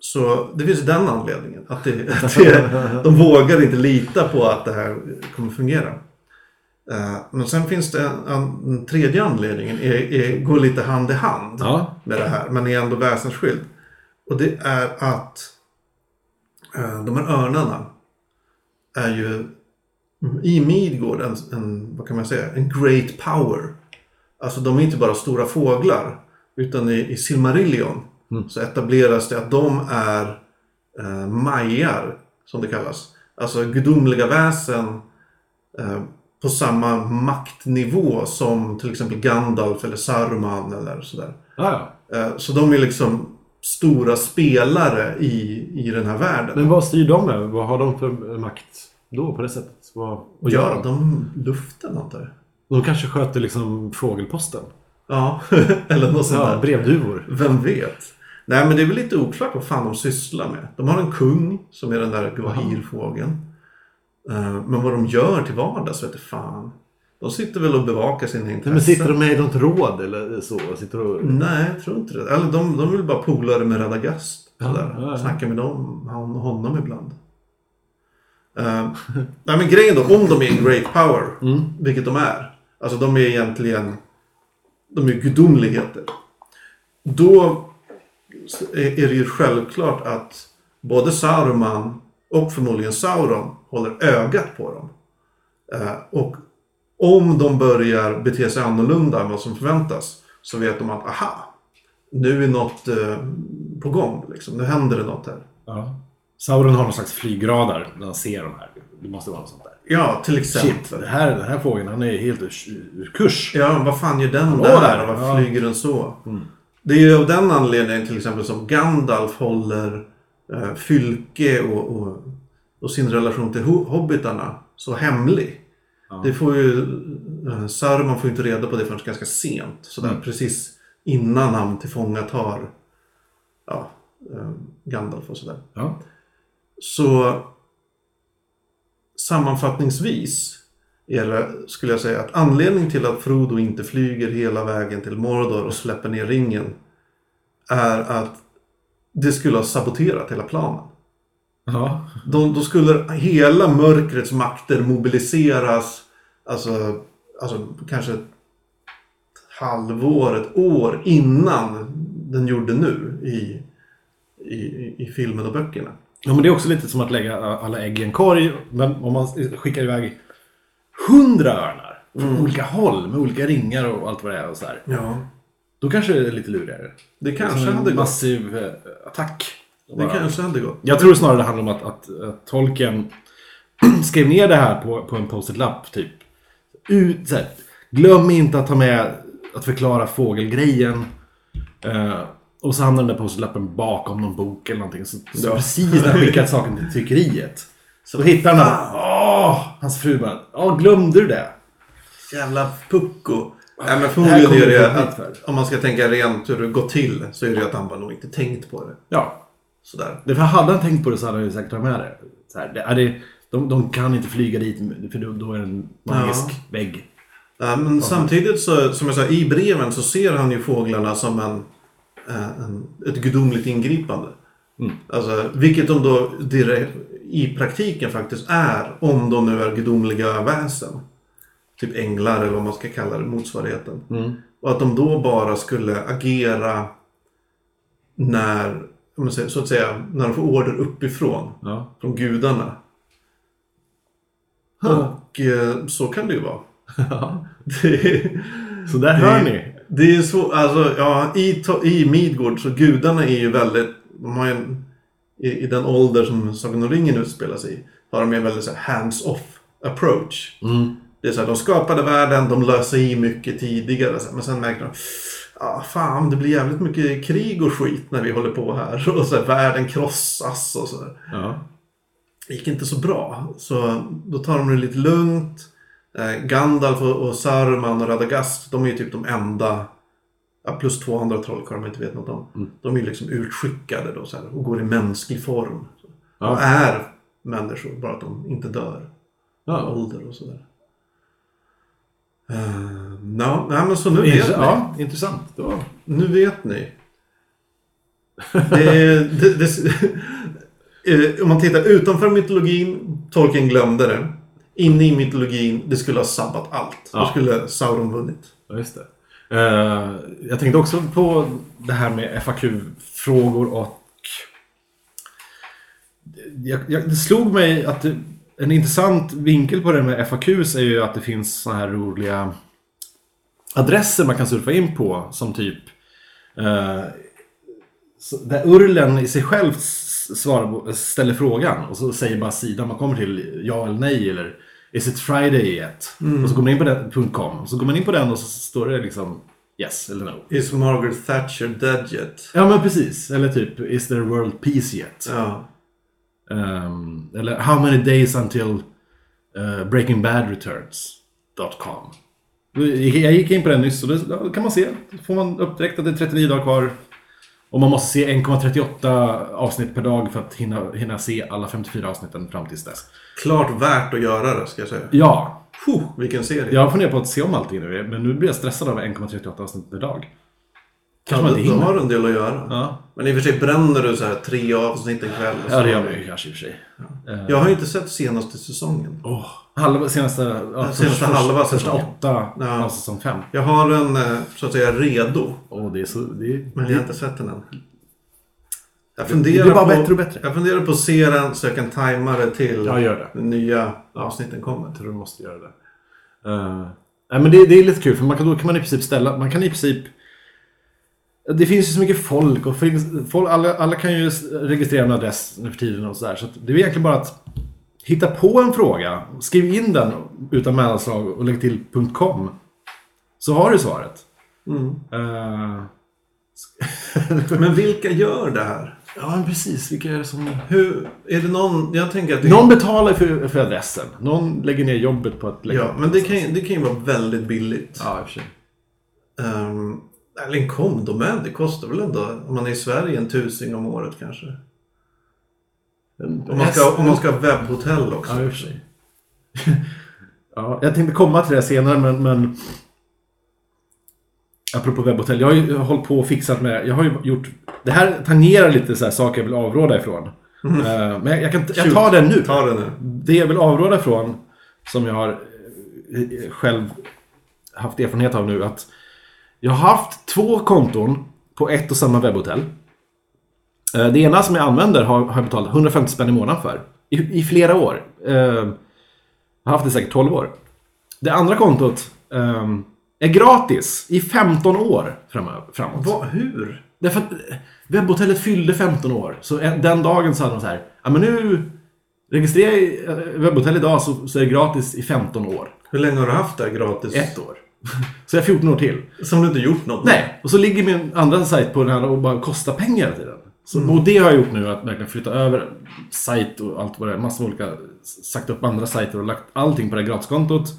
Så det finns den anledningen. Att, det, att det, de vågar inte lita på att det här kommer fungera. Eh, Men sen finns det en, en tredje anledningen. Är, är, går lite hand i hand Ja. med det här. Men är ändå väsensskild. Och det är att eh, de här örnarna är ju i Midgård en, en, vad kan man säga, en great power. Alltså de är inte bara stora fåglar. Utan i, i Silmarillion Mm. så etableras det att de är eh, majar, som det kallas. Alltså gudomliga väsen eh, på samma maktnivå som till exempel Gandalf eller Saruman eller sådär. Ja, ja. Eh, så de är liksom stora spelare i, i den här världen. Men vad styr de med? Vad har de för makt då på det sättet? Vad, vad gör ja, de? de luften antar jag. De kanske sköter liksom fågelposten? Ja, eller något sånt Ja, där. brevduvor. Vem vet? Nej, men det är väl lite oklart vad fan de sysslar med. De har en kung som är den där Gwahir-fågeln. Eh, Men vad de gör till vardags vet fan. De sitter väl och bevakar sina intressen. Men sitter de med i något råd eller så? Sitter och... Nej, jag tror inte det. Eller de, de vill bara polare med Radagast. Ja, Sådär. ja, ja. Snacka med dem, han, honom ibland. Uh, nej men grejen då, om de är en great power, Mm. vilket de är. Alltså de är egentligen, de är gudomligheter. Då är det ju självklart att både Saruman och förmodligen Sauron håller ögat på dem. Eh, och om de börjar bete sig annorlunda än vad som förväntas så vet de att aha, nu är något eh, på gång. Liksom. Nu händer det något här. Ja. Sauron har någon slags flygradar när han ser de här. Det måste vara något sånt där. Ja, till exempel. Shit, det här, den här frågan han är helt ur, ur kurs. Ja, vad fan gör den Hallå där? där, varför ja. Mm. flyger den så? Det är ju av den anledningen till exempel som Gandalf håller eh, Fylke och, och, och sin relation till ho- hobbitarna så hemlig. Det får ju, eh, Saruman får ju inte reda på det förrän ganska sent. Sådär Mm. precis innan han tillfångatar ja, eh, Gandalf och sådär. Ja. Så sammanfattningsvis det, skulle jag säga, att anledningen till att Frodo inte flyger hela vägen till Mordor och släpper ner ringen är att det skulle ha saboterat hela planen. Ja. Då, då skulle hela mörkrets makter mobiliseras, alltså, alltså kanske ett halvår, ett år innan den gjorde nu i, i, i filmen och böckerna. Ja, men det är också lite som att lägga alla ägg i en korg. Men om man skickar iväg hundra örnar från olika håll med olika ringar och allt vad det är och så här. Ja, Då kanske det är lite lurigare. det kanske hade gått. massiv eh, attack. Det kanske hade gått. Jag tror snarare det handlar om att, att, att tolken skrev ner det här på, på en post-it-lapp. Typ. Ut, så här, glöm inte att ta med att förklara fågelgrejen. Eh, och så hamnar den där post-it-lappen bakom någon bok eller någonting. Så, så Ja. precis när han skickat saken till tryckeriet. Så då hittar han den. Åh! Hans fru bara, Åh, glömde du det? Jävla pucko. Nej men förmodligen är det att för. om man ska tänka rent hur det gått till så är det att han bara nog inte tänkt på det. Ja. Sådär. Därför hade han tänkt på det så hade han ju säkert tagit med det. Så här, det, är det de, de kan inte flyga dit för då, då är det en magisk Ja. vägg. Ja, men samtidigt så, som jag sa, i breven så ser han ju fåglarna som en, eh, en, ett gudomligt ingripande. Alltså, vilket de då direkt, i praktiken faktiskt är, om de nu är gudomliga väsen. Typ änglar eller vad man ska kalla det, motsvarigheten. Och att de då bara skulle agera när, så att säga, när de får order uppifrån. Ja. Från gudarna. Och eh, så kan det ju vara. Det, Så där hör ni. det är så, alltså ja, i, i Midgård så gudarna är ju väldigt, de har ju en, i, i den ålder som Sagan om ringen utspelar sig i, har de en väldigt hands-off approach. Det är så här, de skapade världen, de löste i mycket tidigare, här, men sen märker de Ja, fan, det blir jävligt mycket krig och skit när vi håller på här. Och så här, världen krossas och så. Ja. Det gick inte så bra. Så då tar de det lite lugnt. Eh, Gandalf och, och Saruman och Radagast, de är ju typ de enda, ja, plus två andra trollkarlar man inte vet något om. De är ju liksom utskickade då så här, och går i mänsklig form. Ja. Och är människor, bara att de inte dör. Ja. ålder och sådär. Uh, no, nej, men så nu vet ni. ja, intressant. Då. Nu vet ni. Det, det, det, eh, om man tittar utanför mytologin, Tolkien glömde det. Inne i mytologin, det skulle ha sabbat allt. Då Ja. skulle Sauron vunnit. Ja, just det. Eh, jag tänkte också på det här med FAQ-frågor och... Jag, jag, det slog mig att det, en intressant vinkel på det med FAQs är ju att det finns så här roliga adresser man kan surfa in på som typ eh, där urlen i sig själv svarar, ställer frågan och så säger bara sidan man kommer till ja eller nej eller Is it Friday yet? Och så går man in på den, .com. Och så går man in på den och så står det liksom yes eller no. Is Margaret Thatcher dead yet? Ja men precis. Eller typ Is there world peace yet? Ja. Ehm, eller How many days until uh, Breaking Bad returns.com Jag gick in på den nyss och då kan man se. Då får man upp direkt att det är 39 dagar kvar. Och man måste se 1,38 avsnitt per dag för att hinna, hinna se alla 54 avsnitten fram tills dess. Klart värt att göra det, ska jag säga. Ja, Puh, vilken serie. jag funderar på att se om allting nu. Men nu blir jag stressad av 1,38 avsnitt per dag. Kanske Ja, man inte har en del att göra. Ja, Men i och för sig bränner du så här tre avsnitt en kväll. så- ja det gör man ju kanske i och för sig. Eh, Jag har ju inte sett senaste säsongen. Åh, halva, senaste, ja, senaste första, halva första åtta Ja. av säsong fem. Jag har en, eh, så att säga, redo. Åh, det är så... Det är, Men jag har inte sett den än. Jag det funderar, blir bara på, bättre och bättre. jag funderar på att se den så jag kan tajma det till Ja, gör det. de nya avsnitten kommer. Jag tror du måste göra det. Uh, nej, men det, det är lite kul för man kan, då kan man i princip ställa... Man kan i princip... Det finns ju så mycket folk och folk, alla, alla kan ju registrera en adress nu för tiden och sådär. Så att det är egentligen bara att hitta på en fråga, skriv in den utan mellanslag och lägg till .com. Så har du svaret. Mm. Eh, Men vilka gör det här? ja, men precis. Vilka är det som... Hur, är det någon, jag tänker att det, Någon betalar för, för adressen. Någon lägger ner jobbet på att lägga ja, men det kan, det kan ju vara väldigt billigt. Ja, i och för sig. Um, eller en komdomän, det kostar väl ändå, om man är i Sverige, en tusing om året kanske. Om man ska, om man ska ha webbhotell också. Ja, i och för sig. ja, jag tänkte komma till det senare, men... men... Apropå webbhotell. Jag har ju hållit på och fixat med... Jag har ju gjort... Det här tangerar lite så här saker jag vill avråda ifrån. Eh, men jag, kan, jag tar den nu. Ta det nu. Det jag vill avråda ifrån, som jag har eh, själv haft erfarenhet av nu, att jag har haft två konton på ett och samma webbhotell. Eh, Det ena som jag använder har, har jag betalat 150 spänn i månaden för. I, i flera år. Eh, Jag har haft det säkert 12 år. Det andra kontot eh, är gratis i 15 år framåt. Va, hur? Därför att eh, webbhotellet fyllde 15 år. Så en- den dagen hade de så här. Ja men nu registrerar jag webbhotell idag så, så är det gratis i 15 år. Hur länge har du haft det gratis? Ett år. Så jag är 14 år till. Som du inte gjort något Nej, och så ligger min andra sajt på den här och bara kostar pengar hela tiden. Så, Och det har jag gjort nu, att verkligen flytta över sajt och allt vad det är. Massor med olika, sagt upp andra sajter och lagt allting på det här gratiskontot.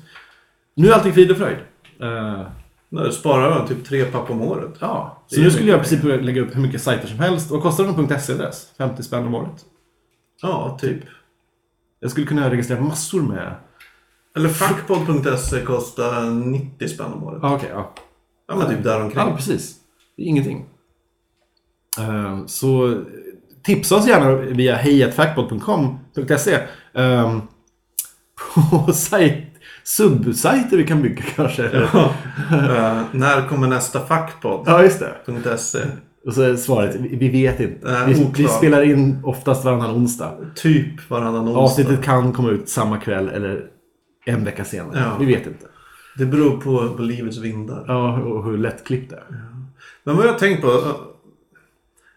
Nu är allting frid och fröjd. Nej, du sparar väl typ tre papp om året. Ja, Det så nu skulle jag i princip lägga upp hur mycket sajter som helst. Vad kostar en .se-adress? 50 spänn om året. Ja, typ. Jag skulle kunna registrera massor med... Eller fackpodd.se kostar 90 spänn om året. Ja, okej. ja. Ja, men typ däromkring. ja, precis. Det är ingenting. Eh, så tipsa oss gärna via hejatfackpodd.com.se um, på sajt, subsajter vi kan bygga kanske. Ja, Eh, när kommer nästa fackpodd? just det. .se. Och så är svaret, vi vi vet inte. Nej, vi, vi oklart. spelar in oftast varannan onsdag. Typ varannan onsdag. Avsnittet kan komma ut samma kväll eller en vecka senare. Ja. Vi vet inte. Det beror på, på livets vindar. Ja, och hur lättklippt det är. Men vad jag tänkt på. eh,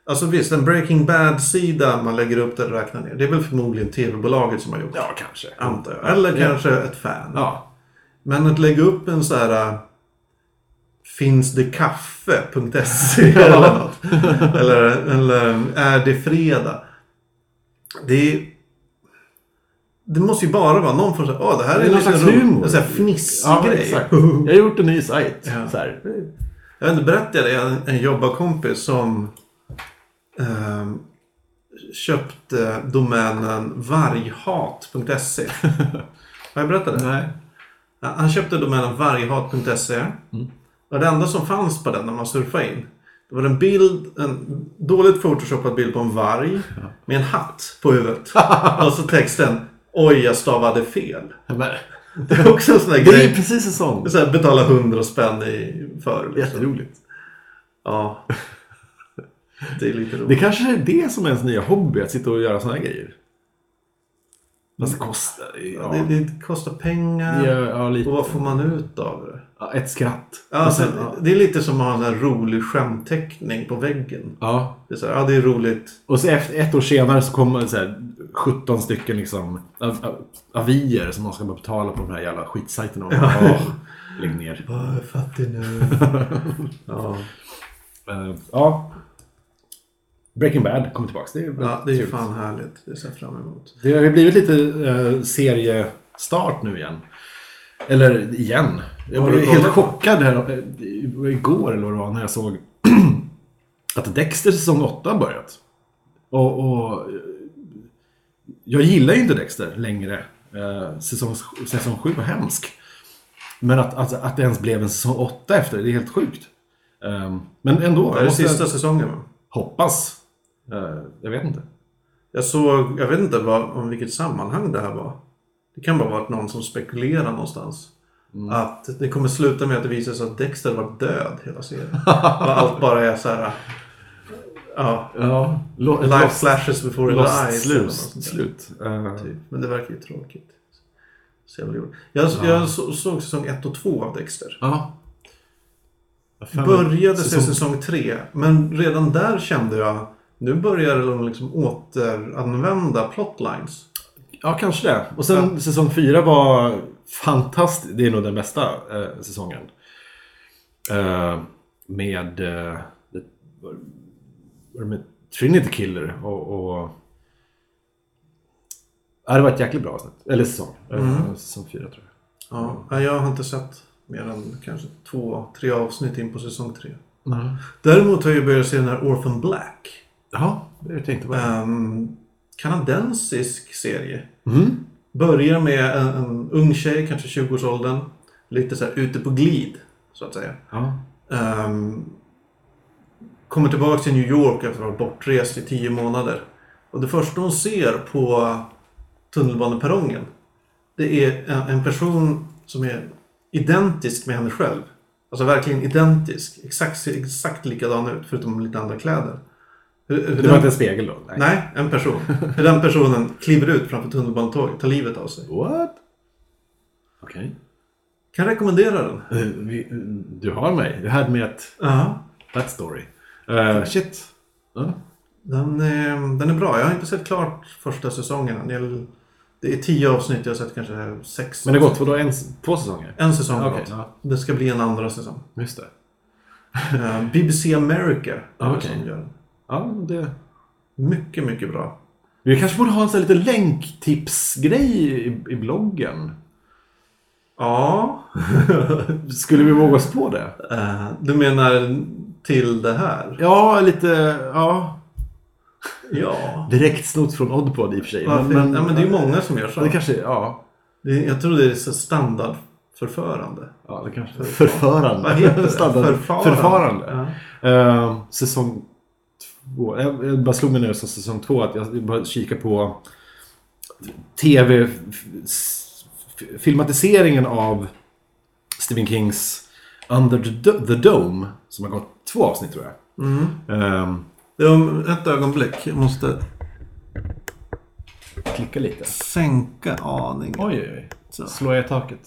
Alltså visst, en Breaking Bad-sida man lägger upp där och räknar ner. Det är väl förmodligen tv-bolaget som har gjort det. Ja, kanske. Antar jag. Eller Ja. kanske ett fan. Ja. Men att lägga upp en så här... äh, Finns det kaffe.se eller något. Eller, eller är det fredag? Det är... Det måste ju bara vara någon som säger åh det här Det är är en någon slags humor. en sån här fnissig ja grej. exakt. Jag har gjort en ny sajt. Ja. Så här. Jag vet inte, berättade jag en, en jobbarkompis som ehm, köpte domänen varghat.se. Har jag berättat det? Nej. Han köpte domänen varghat.se. Mm. Och det enda som fanns på den när man surfade in. Det var en bild, en dåligt photoshoppad bild på en varg. Med en hatt på huvudet. och så texten Oj, jag stavade fel. Men, Det är också en sån där det är grej. precis en sån. Så här, betala 100 spänn i för. Liksom. Jätteroligt. Ja. Det är lite Det roligt. kanske är det som är ens nya hobby, att sitta och göra såna här grejer. Fast det kostar. Ja, Det, det kostar pengar. ja, ja lite. Och vad får man ut av det? Ja, ett skratt. Ja, sen, sen, ja. Det är lite som att ha en rolig skämteckning på väggen. ja. Det är så här, ja det är roligt. Och så efter, ett år senare så kommer så här 17 stycken liksom av, av, avier som man ska betala på de här jävla skitsajterna. Och, ja. Lägg ner. Jag är fattig nu. ja. Eh, ja. Breaking Bad kommer tillbaka. Det är, ja, det är ju trevligt. fan härligt. Det ser jag fram emot. Det har ju blivit lite eh, seriestart nu igen. Eller igen. Jag var du helt chockad här eh, igår eller vad det var när jag såg att Dexter säsong 8 har börjat. Och, och eh, jag gillar ju inte Dexter längre. Eh, säsong, säsong 7 var hemsk. Men att, att, att det ens blev en säsong 8 efter, det är helt sjukt. Eh, men ändå. Det är måste sista säsongen? Hoppas. Eh, jag vet inte. Jag såg, jag vet inte vad, om vilket sammanhang det här var. Det kan bara varit någon som spekulerar någonstans. Mm. Att det kommer sluta med att det visar sig att Dexter var död hela serien. och allt bara är så här. Ja, Ja, lo- life lost- flashes before eller något slut. slut. Eh, Typ. Men det verkar ju tråkigt. Så. Jag, jag så, såg säsong 1 och 2 av Dexter. Ja. Började se säsong 3. Men redan där kände jag. Nu börjar de liksom återanvända plotlines. Ja, kanske det. Och sen säsong fyra var fantastisk. Det är nog den bästa eh, säsongen. Eh, med, eh, med Trinity Killer och... och ja, det var ett jäkligt bra avsnitt. Eller säsong. Eh, säsong fyra tror jag. Ja, jag har inte sett mer än kanske två, tre avsnitt in på säsong tre. Däremot har jag börjat se den här Orphan Black. Ja, det tänkte jag på. Um, kanadensisk serie. Mm. Börjar med en, en ung tjej, kanske 20-årsåldern. Lite så här ute på glid, så att säga. Ja. Ehm, kommer tillbaka till New York efter att ha varit bortrest i tio månader. Och det första hon ser på tunnelbaneperrongen det är en, en person som är identisk med henne själv. Alltså verkligen identisk. Exakt, ser exakt likadan ut förutom lite andra kläder. Hur, hur Det den- var inte en spegel då? Nej, en person. Hur den personen kliver ut framför tunnelbanetåget, tar livet av sig. What? Okej. Kan rekommendera den. Eh, Du har mig. Du hade med ett... Ja. That story. Eh, shit. Ja. Den, är- den är bra. Jag har inte sett klart första säsongen än. Det är tio avsnitt. Jag har sett kanske sex. Men det har gått vadå, en, två säsonger? En säsong har Okej, gått. ja. Det ska bli en andra säsong. Just det. Eh, BBC America är Okej. som gör den. Ja, det... Mycket, mycket bra. Vi kanske borde ha en sån här liten länktipsgrej i, i bloggen. Ja. Skulle vi våga oss på det? Eh, Du menar till det här? Ja, lite... Ja. Ja. Direkt snott från Oddpod i och för sig. Varför? ja, men det är ju många som gör så. Det kanske... Ja. Det, jag tror det är så standardförförande. Ja, det kanske... Förförande. Vad heter det? Standard- Förfarande. Förfarande. Ja. Eh, säsong två. Jag, bara slog mig nu som säsong två att jag bara kika på tv f- s- f- filmatiseringen av Stephen Kings Under the, Do- the Dome som har gått två avsnitt tror jag. Mm. Det är om ett ögonblick. Jag måste klicka lite. sänka aningen. Oj, oj, oj. Så. Slår jag i taket?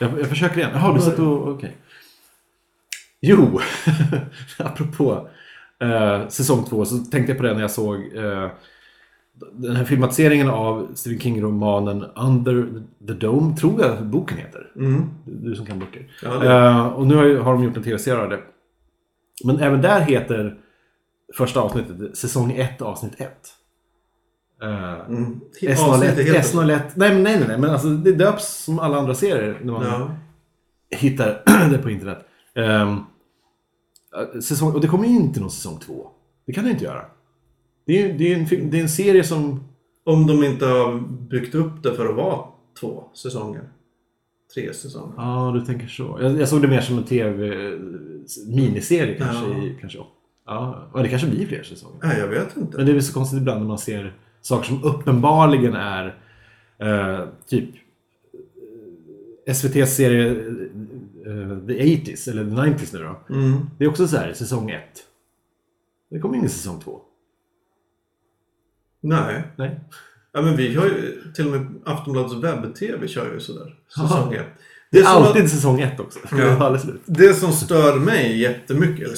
Jag, jag försöker igen. Jaha, du satt och... Okej. Jo, apropå eh, säsong två så tänkte jag på det när jag såg eh, den här filmatiseringen av Stephen King-romanen Under the Dome, tror jag boken heter. Mm. Du, som kan böcker. Ja, Eh, och nu har, ju- har de gjort en tv-serie av det. Men även där heter första avsnittet säsong 1 avsnitt 1. Mm. S01, Avsnittet heter så. S01. Nej, nej, nej, men alltså det döps som alla andra serier när man Ja. hittar det på internet. Ehm, säsong, och det kommer ju inte någon säsong två. Det kan det inte göra. Det är, det är, en, film- det är en serie som... Om de inte har byggt upp det för att vara två säsonger. Tre säsonger. Ja, du tänker så. Jag, jag såg det mer som en tv-miniserie kanske. Ja. I, kanske ja, och det kanske blir fler säsonger. Nej, jag vet inte. Men det är väl så konstigt ibland när man ser saker som uppenbarligen är eh, typ eh, SVTs serie eh, The 80s, eller The 90s nu då. Mm. Det är också så här, säsong 1. Det kommer ingen säsong 2. Nej. Nej. Ja, men vi har ju till och med Aftonbladets webb-tv kör ju sådär. Säsong ett. Det är som alltid säsong 1 också. Ja. Det är. Det som stör mig jättemycket, eller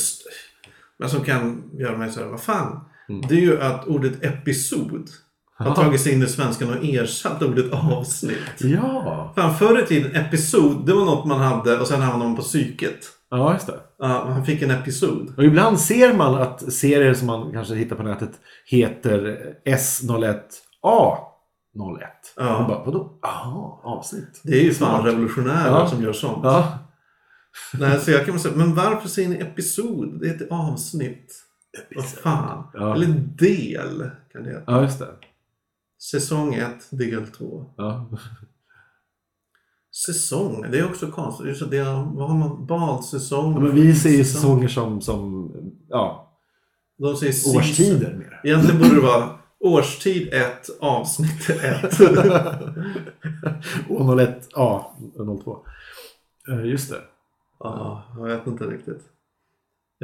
men som kan göra mig såhär, vad fan. Mm. Det är ju att ordet episod har tagit sig in i svenskan och ersatt ordet avsnitt. Ja. Fan, förr i tiden, episod, det var något man hade och sen använde man på psyket. Ja, just det. Ja, man fick en episod. Och ibland ser man att serier som man kanske hittar på nätet heter S01A01. Ja. Och bara, vadå? Jaha, avsnitt. Det är ju fan Smart. revolutionärer Ja. som gör sånt. Ja. Nej, så jag kan säga, men varför säger ni episod? Det heter avsnitt. Vad fan. Ja. Eller del kan det heta. ja, just det. Säsong 1, del 2. Ja. Säsong, det är också konstigt. Det, vad har man? Badsäsong? Ja, men vi ser ju säsong. säsonger som, som ja, De säger årstider mer. Egentligen borde det vara årstid 1, avsnitt 1. Och 01, ja, 02. Eh, Just det. ja, jag vet inte riktigt.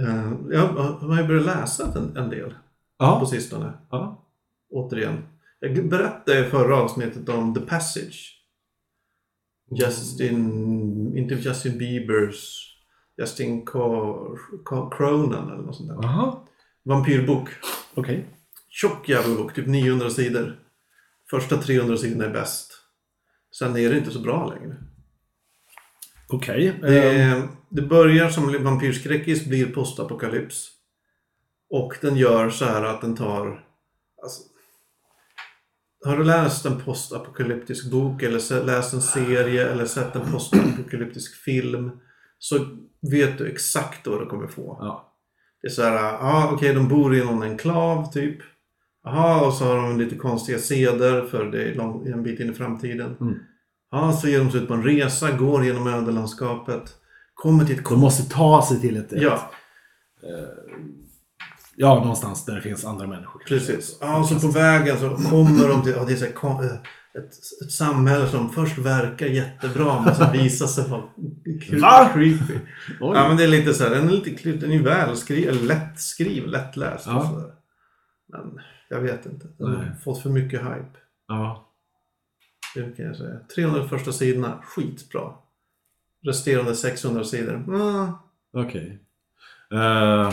Eh, Jag har ju börjat läsa en, en del på Ja. sistone. ja. Återigen. Jag berättade i förra avsnittet om The Passage. Justin, inte Justin Biebers, Justin Cronin eller något sånt där. Aha. Vampyrbok. Okej. Tjock jävla bok, typ 900 sidor. Första 300 sidorna är bäst. Sen är det inte så bra längre. Okej. Det, ehm, det börjar som vampyrskräckis, blir postapokalyps. Och den gör så här att den tar... Alltså, har du läst en postapokalyptisk bok eller läst en serie eller sett en postapokalyptisk film så vet du exakt vad du kommer få. ja. Det är så här, ja okej de bor i någon enklav typ. Jaha, och så har de lite konstiga seder för det är lång, en bit in i framtiden. Mm. Ja, så ger de sig ut på en resa, går genom ödelandskapet. Kommer till ett De måste ta sig till ett... ett Ja, ja, någonstans där det finns andra människor. precis. Ja, och så på vägen så kommer de till ja, det är så här, kon- eh, ett, ett samhälle som först verkar jättebra men sen visar sig vara cre- Va? creepy. Oj. Ja, men det är lite så här, den är lite klyft, den är ju välskriven, lättskriven, lättläst och Ja. så där. Men jag vet inte. Den har Nej. fått för mycket hype. Ja. Det kan jag säga. 300 första sidorna, skitbra. Resterande 600 sidor, mm, Okej. Uh, nej, men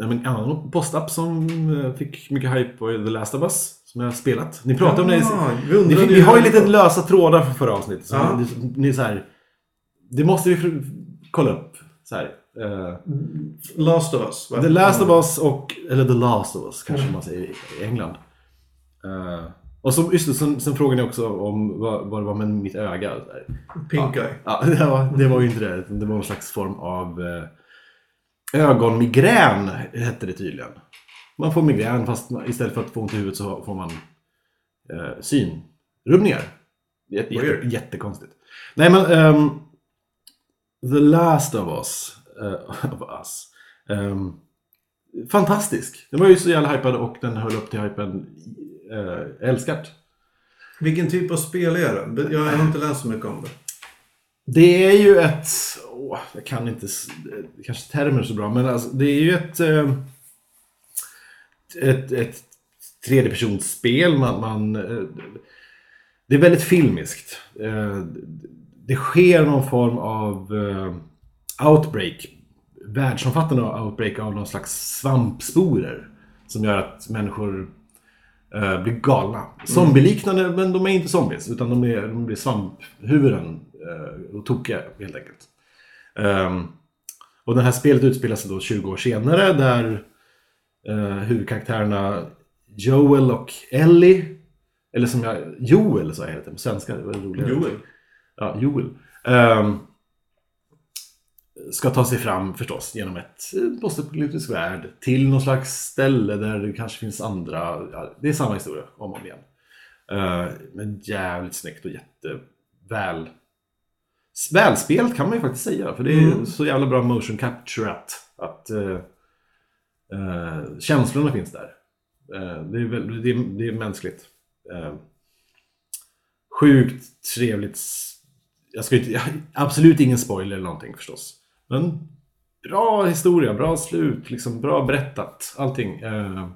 en annan postapp som eh, fick mycket hype var The Last of Us. Som jag har spelat. Ni pratade om det. Ja, vi Vi, undrade vi, har ju lite lösa trådar från förra avsnittet. Så Ja. ni, ni så här, det måste vi kolla upp. Så här. eh, Last of Us. va? The Last of Us och, eller The Last of Us kanske man säger i England. Eh, och så, just det, sen, sen frågade ni också om vad, vad det var med mitt öga. Pink Eye. Ja, det var, det var ju inte det. Det var någon slags form av eh, ögonmigrän, hette det tydligen. Man får migrän fast istället för att få ont i huvudet så får man eh, synrubbningar. Jätte, jätte, jättekonstigt. Nej men, ehm, The Last of Us. eh, of us. Ehm, fantastisk. Den var ju så jävla hypad och den höll upp till hypen uh, älskat. Vilken typ av spel är det? Jag har inte läst så mycket om det. Det är ju ett... Åh, jag kan inte... Kanske termer så bra, men alltså, det är ju ett... Ehm, ett, ett tredjepersonsspel. Man, man, eh, det är väldigt filmiskt. Eh, det sker någon form av eh, outbreak. Världsomfattande outbreak av någon slags svampsporer. Som gör att människor blir galna. Zombieliknande, men de är inte zombies. Utan de, är, de blir svamphuvuden och tokiga helt enkelt. Ehm, och det här spelet utspelar sig då 20 år senare där eh, huvudkaraktärerna Joel och Ellie, eller som jag, Joel sa jag heter på svenska, det var roligare. Joel. Ja, Joel. Ehm, ska ta sig fram förstås genom ett eh, postapokalyptisk värld till någon slags ställe där det kanske finns andra, ja, det är samma historia om och om igen. Uh, men jävligt snyggt och jätteväl välspelat kan man ju faktiskt säga. För det är Mm. så jävla bra motion capture att, eh, eh, känslorna finns där. Eh, det, är väl, det, är, det är mänskligt. Eh, sjukt trevligt. Jag ska inte, absolut ingen spoiler eller någonting förstås. Men bra historia, bra slut, liksom bra berättat. Allting. Eh,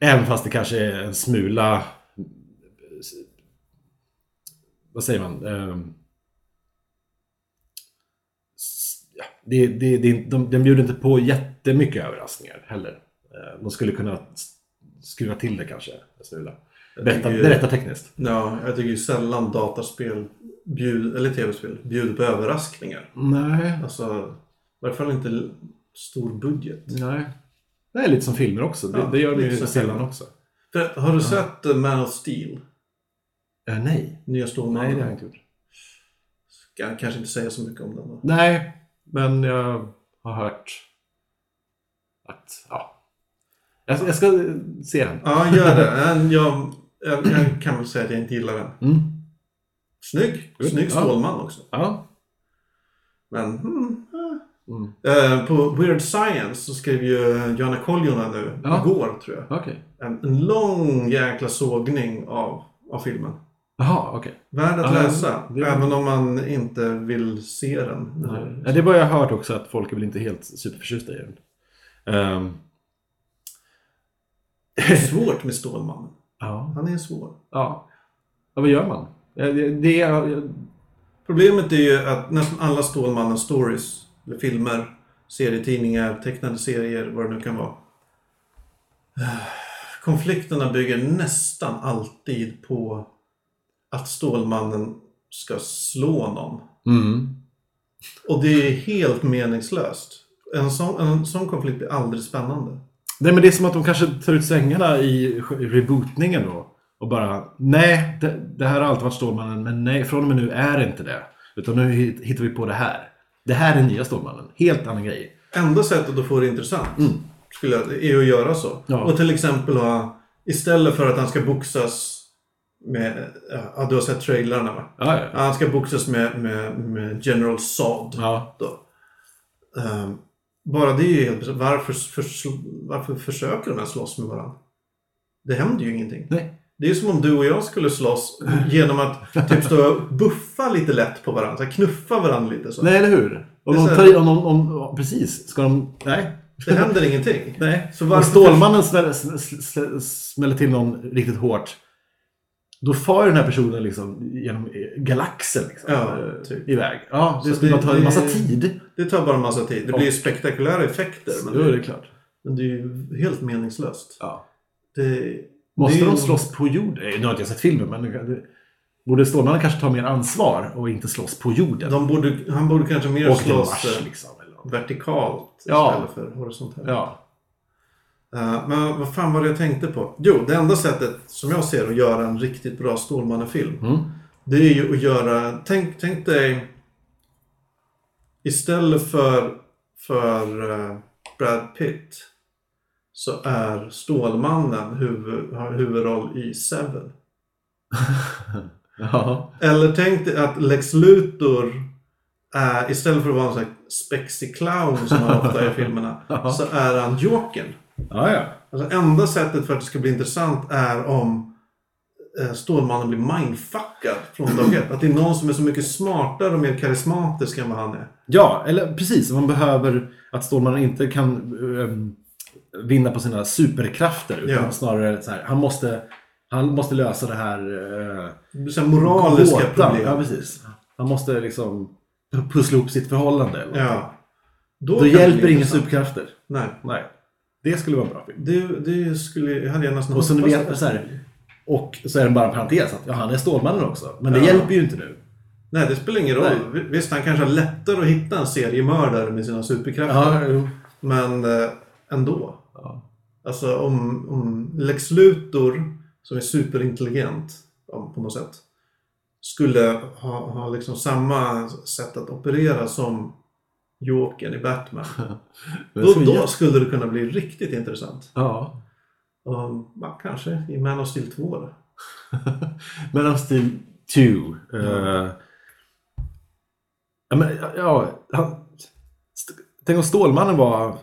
även fast det kanske är en smula... Vad säger man? Eh, ja, det, det, det, de, den bjuder inte på jättemycket överraskningar heller. Eh, de skulle kunna skruva till det kanske en smula. Berätta, tycker- berätta tekniskt. Ja, jag tycker ju sällan dataspel bjud, eller tv-spel bjuder på överraskningar. Nej. Alltså, i varje fall inte stor budget. Nej. Det är lite som filmer också. Det, Ja, det gör de lite ju sällan också. För, har du sett eh, Man of Steel? Eh, nej. Nya Stålmannen? Nej, det har jag inte gjort. Ska jag kanske inte säga så mycket om den då. Nej, men jag har hört att, ja. Jag, jag ska se den. Ja, gör det. Jag, jag, jag kan väl säga att jag inte gillar den. Mm. Snygg. Good. Snygg Ja. Stålman också. Ja. Men, hmm, eh. Mm. Eh, på Weird Science så skrev ju Johanna Koljonen nu, Ja. igår tror jag, Okej. en, en lång jäkla sågning av, av filmen. Jaha, okej. Värd att Ja, läsa, det- även om man inte vill se den. Nej. Ja, Det är bara jag har hört också att folk är väl inte helt superförtjusta i den. Ehm, Det är svårt med Stålmannen. ja. Han är svår. ja. Ja, vad gör man? Det är... Problemet är ju att nästan alla Stålmannen-stories, eller filmer, serietidningar, tecknade serier, vad det nu kan vara, konflikterna bygger nästan alltid på att Stålmannen ska slå någon. Mm. Och det är helt meningslöst. En sån, en sån konflikt blir aldrig spännande. Nej men det är som att de kanske tar ut svängarna i rebootningen då. Och bara, nej, det, det här har alltid varit Stålmannen, men nej, från och med nu är det inte det. Utan nu hit- hittar vi på det här. Det här är nya Stålmannen. Helt annan grej. Enda sättet att få det intressant skulle jag, är att göra så. Ja. Och till exempel ha, istället för att han ska boxas med, ja du har sett trailerna va? Ja, Ja. Han ska boxas med, med, med General Zod. ja. Då. Ehm, bara det är ju helt varför, för, varför försöker de ens slåss med varandra? Det händer ju ingenting. Nej. Det är som om du och jag skulle slåss genom att typ stå och buffa lite lätt på varandra. Knuffa varandra lite så. Nej, eller hur? Om de tar om, om, om, precis. Ska de... Nej. Det händer ingenting. Nej. Så Om varför- Stålmannen smäller, smäller, smäller till någon riktigt hårt. Då far den här personen liksom genom galaxen liksom, Ja, eh, typ. iväg. Ja, det skulle ta en massa tid. Det tar bara en massa tid. Det blir ju spektakulära effekter. Men, det är det, klart. men det är ju helt meningslöst. Ja. Det, Måste det de slåss på jorden? Nu har inte jag sett filmen, men det, borde Stålmannen kanske ta mer ansvar och inte slåss på jorden? De borde, han borde kanske mer slåss Mars eh, liksom. Vertikalt Ja. istället för horisontellt. Ja. Eh, men vad fan var det jag tänkte på? Jo, det enda sättet som jag ser att göra en riktigt bra Stålmannen-film. Mm. Det är ju att göra... Tänk, tänk dig... Istället för, för eh, Brad Pitt så är Stålmannen huvud, har huvudroll i Seven. Ja. Eller tänk dig att Lex Luthor är, istället för att vara en sån här spexig clown som han ofta är i filmerna, så är han Jokern. Ja, ja. Alltså enda sättet för att det ska bli intressant är om eh, Stålmannen blir mindfuckad från dag ett. Att det är någon som är så mycket smartare och mer karismatisk än vad han är. Ja, eller precis. Man behöver att Stålmannen inte kan ehm, vinna på sina superkrafter. Utan Ja. snarare så här, han måste, han måste lösa det här blir så här moraliska gåtan. problem. Ja, precis. Han måste liksom pussla ihop sitt förhållande. Eller. Ja. Då, Då hjälper inga superkrafter. Nej. Nej. Det skulle vara en bra film. Det, det skulle, hade jag nästan Och så, vet, så här, och så är det bara en parentes att ja, han är Stålmannen också. Men det Ja. hjälper ju inte nu. Nej, det spelar ingen roll. Visst, han kanske har lättare att hitta en seriemördare med sina superkrafter. jo. Men eh, ändå. Ja. Alltså om, om Lex Luthor, som är superintelligent ja, på något sätt, skulle ha, ha liksom samma sätt att operera som Jokern i Batman. Då, då skulle det kunna bli riktigt intressant. Ja. Ja, kanske i Man of Steel 2 då. Men of Steel 2. eh, ja, men, ja, han, tänk om Stålmannen var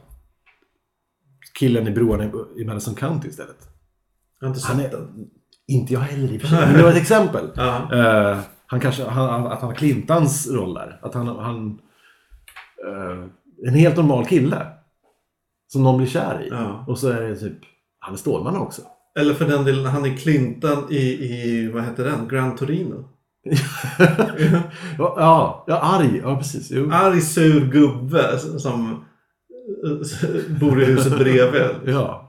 killen i broarna i, i Madison County istället. Jag har inte Han sett är, den. inte jag heller i och för sig, men det var ett exempel. Ja. Eh, han kanske, han, att han har Clintans roll där. Att han, han eh, en helt normal kille. Som någon blir kär i. Ja. Och så är det typ, han är Stålmannen också. Eller för den delen, han är Clinton i, i vad heter den? Gran Torino. ja, ja, ja, arg. Ja, precis. Jo. Arg sur gubbe som eh, bor i huset bredvid. Ja.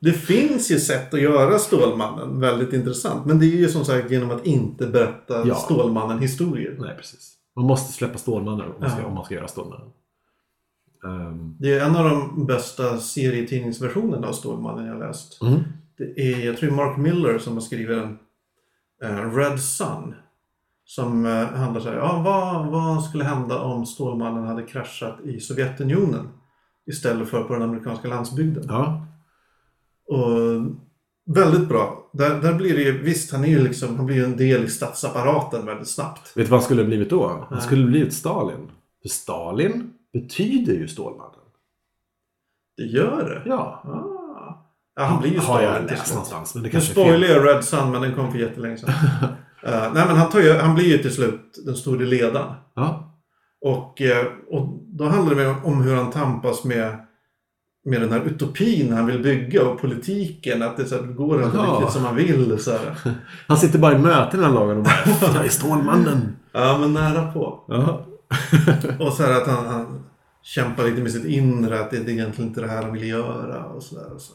Det finns ju sätt att göra Stålmannen väldigt intressant. Men det är ju som sagt genom att inte berätta Ja. Stålmannen-historier. Nej, precis. Man måste släppa Stålmannen om man ska, Ja. om man ska göra Stålmannen. Ehm, Det är en av de bästa serietidningsversionerna av Stålmannen jag läst. mm. Det är, jag tror Mark Miller som har skrivit en eh, Red Sun. Som uh, handlar så här, ja, vad, vad skulle hända om Stålmannen hade kraschat i Sovjetunionen istället för på den amerikanska landsbygden? Ja. Och väldigt bra. Där, där blir det ju, visst han är ju liksom, han blir ju en del i statsapparaten väldigt snabbt. Vet du vad han skulle ha blivit då? Han skulle ha blivit Stalin. För Stalin betyder ju Stålmannen. Det gör det? Ja. Ah. Ja, han blir ju Har jag Stalin läst någonstans. Men det Nu kanske är fel. spoilar jag Red Sun, men den kom för jättelänge sedan. Eh, nej, men han, tar ju, han blir ju till slut den store ledaren. Ja. Och, eh, och då handlar det mer om hur han tampas med, med den här utopin han vill bygga och politiken. Att det, så här, det går inte Ja. riktigt som han vill. Så här. Han sitter bara i möten här lagen och bara Jag är Stålmannen. Ja, men nära på. Ja. Och så här att han, han kämpar lite med sitt inre. Att det är egentligen inte det här han vill göra. Och så där, och så.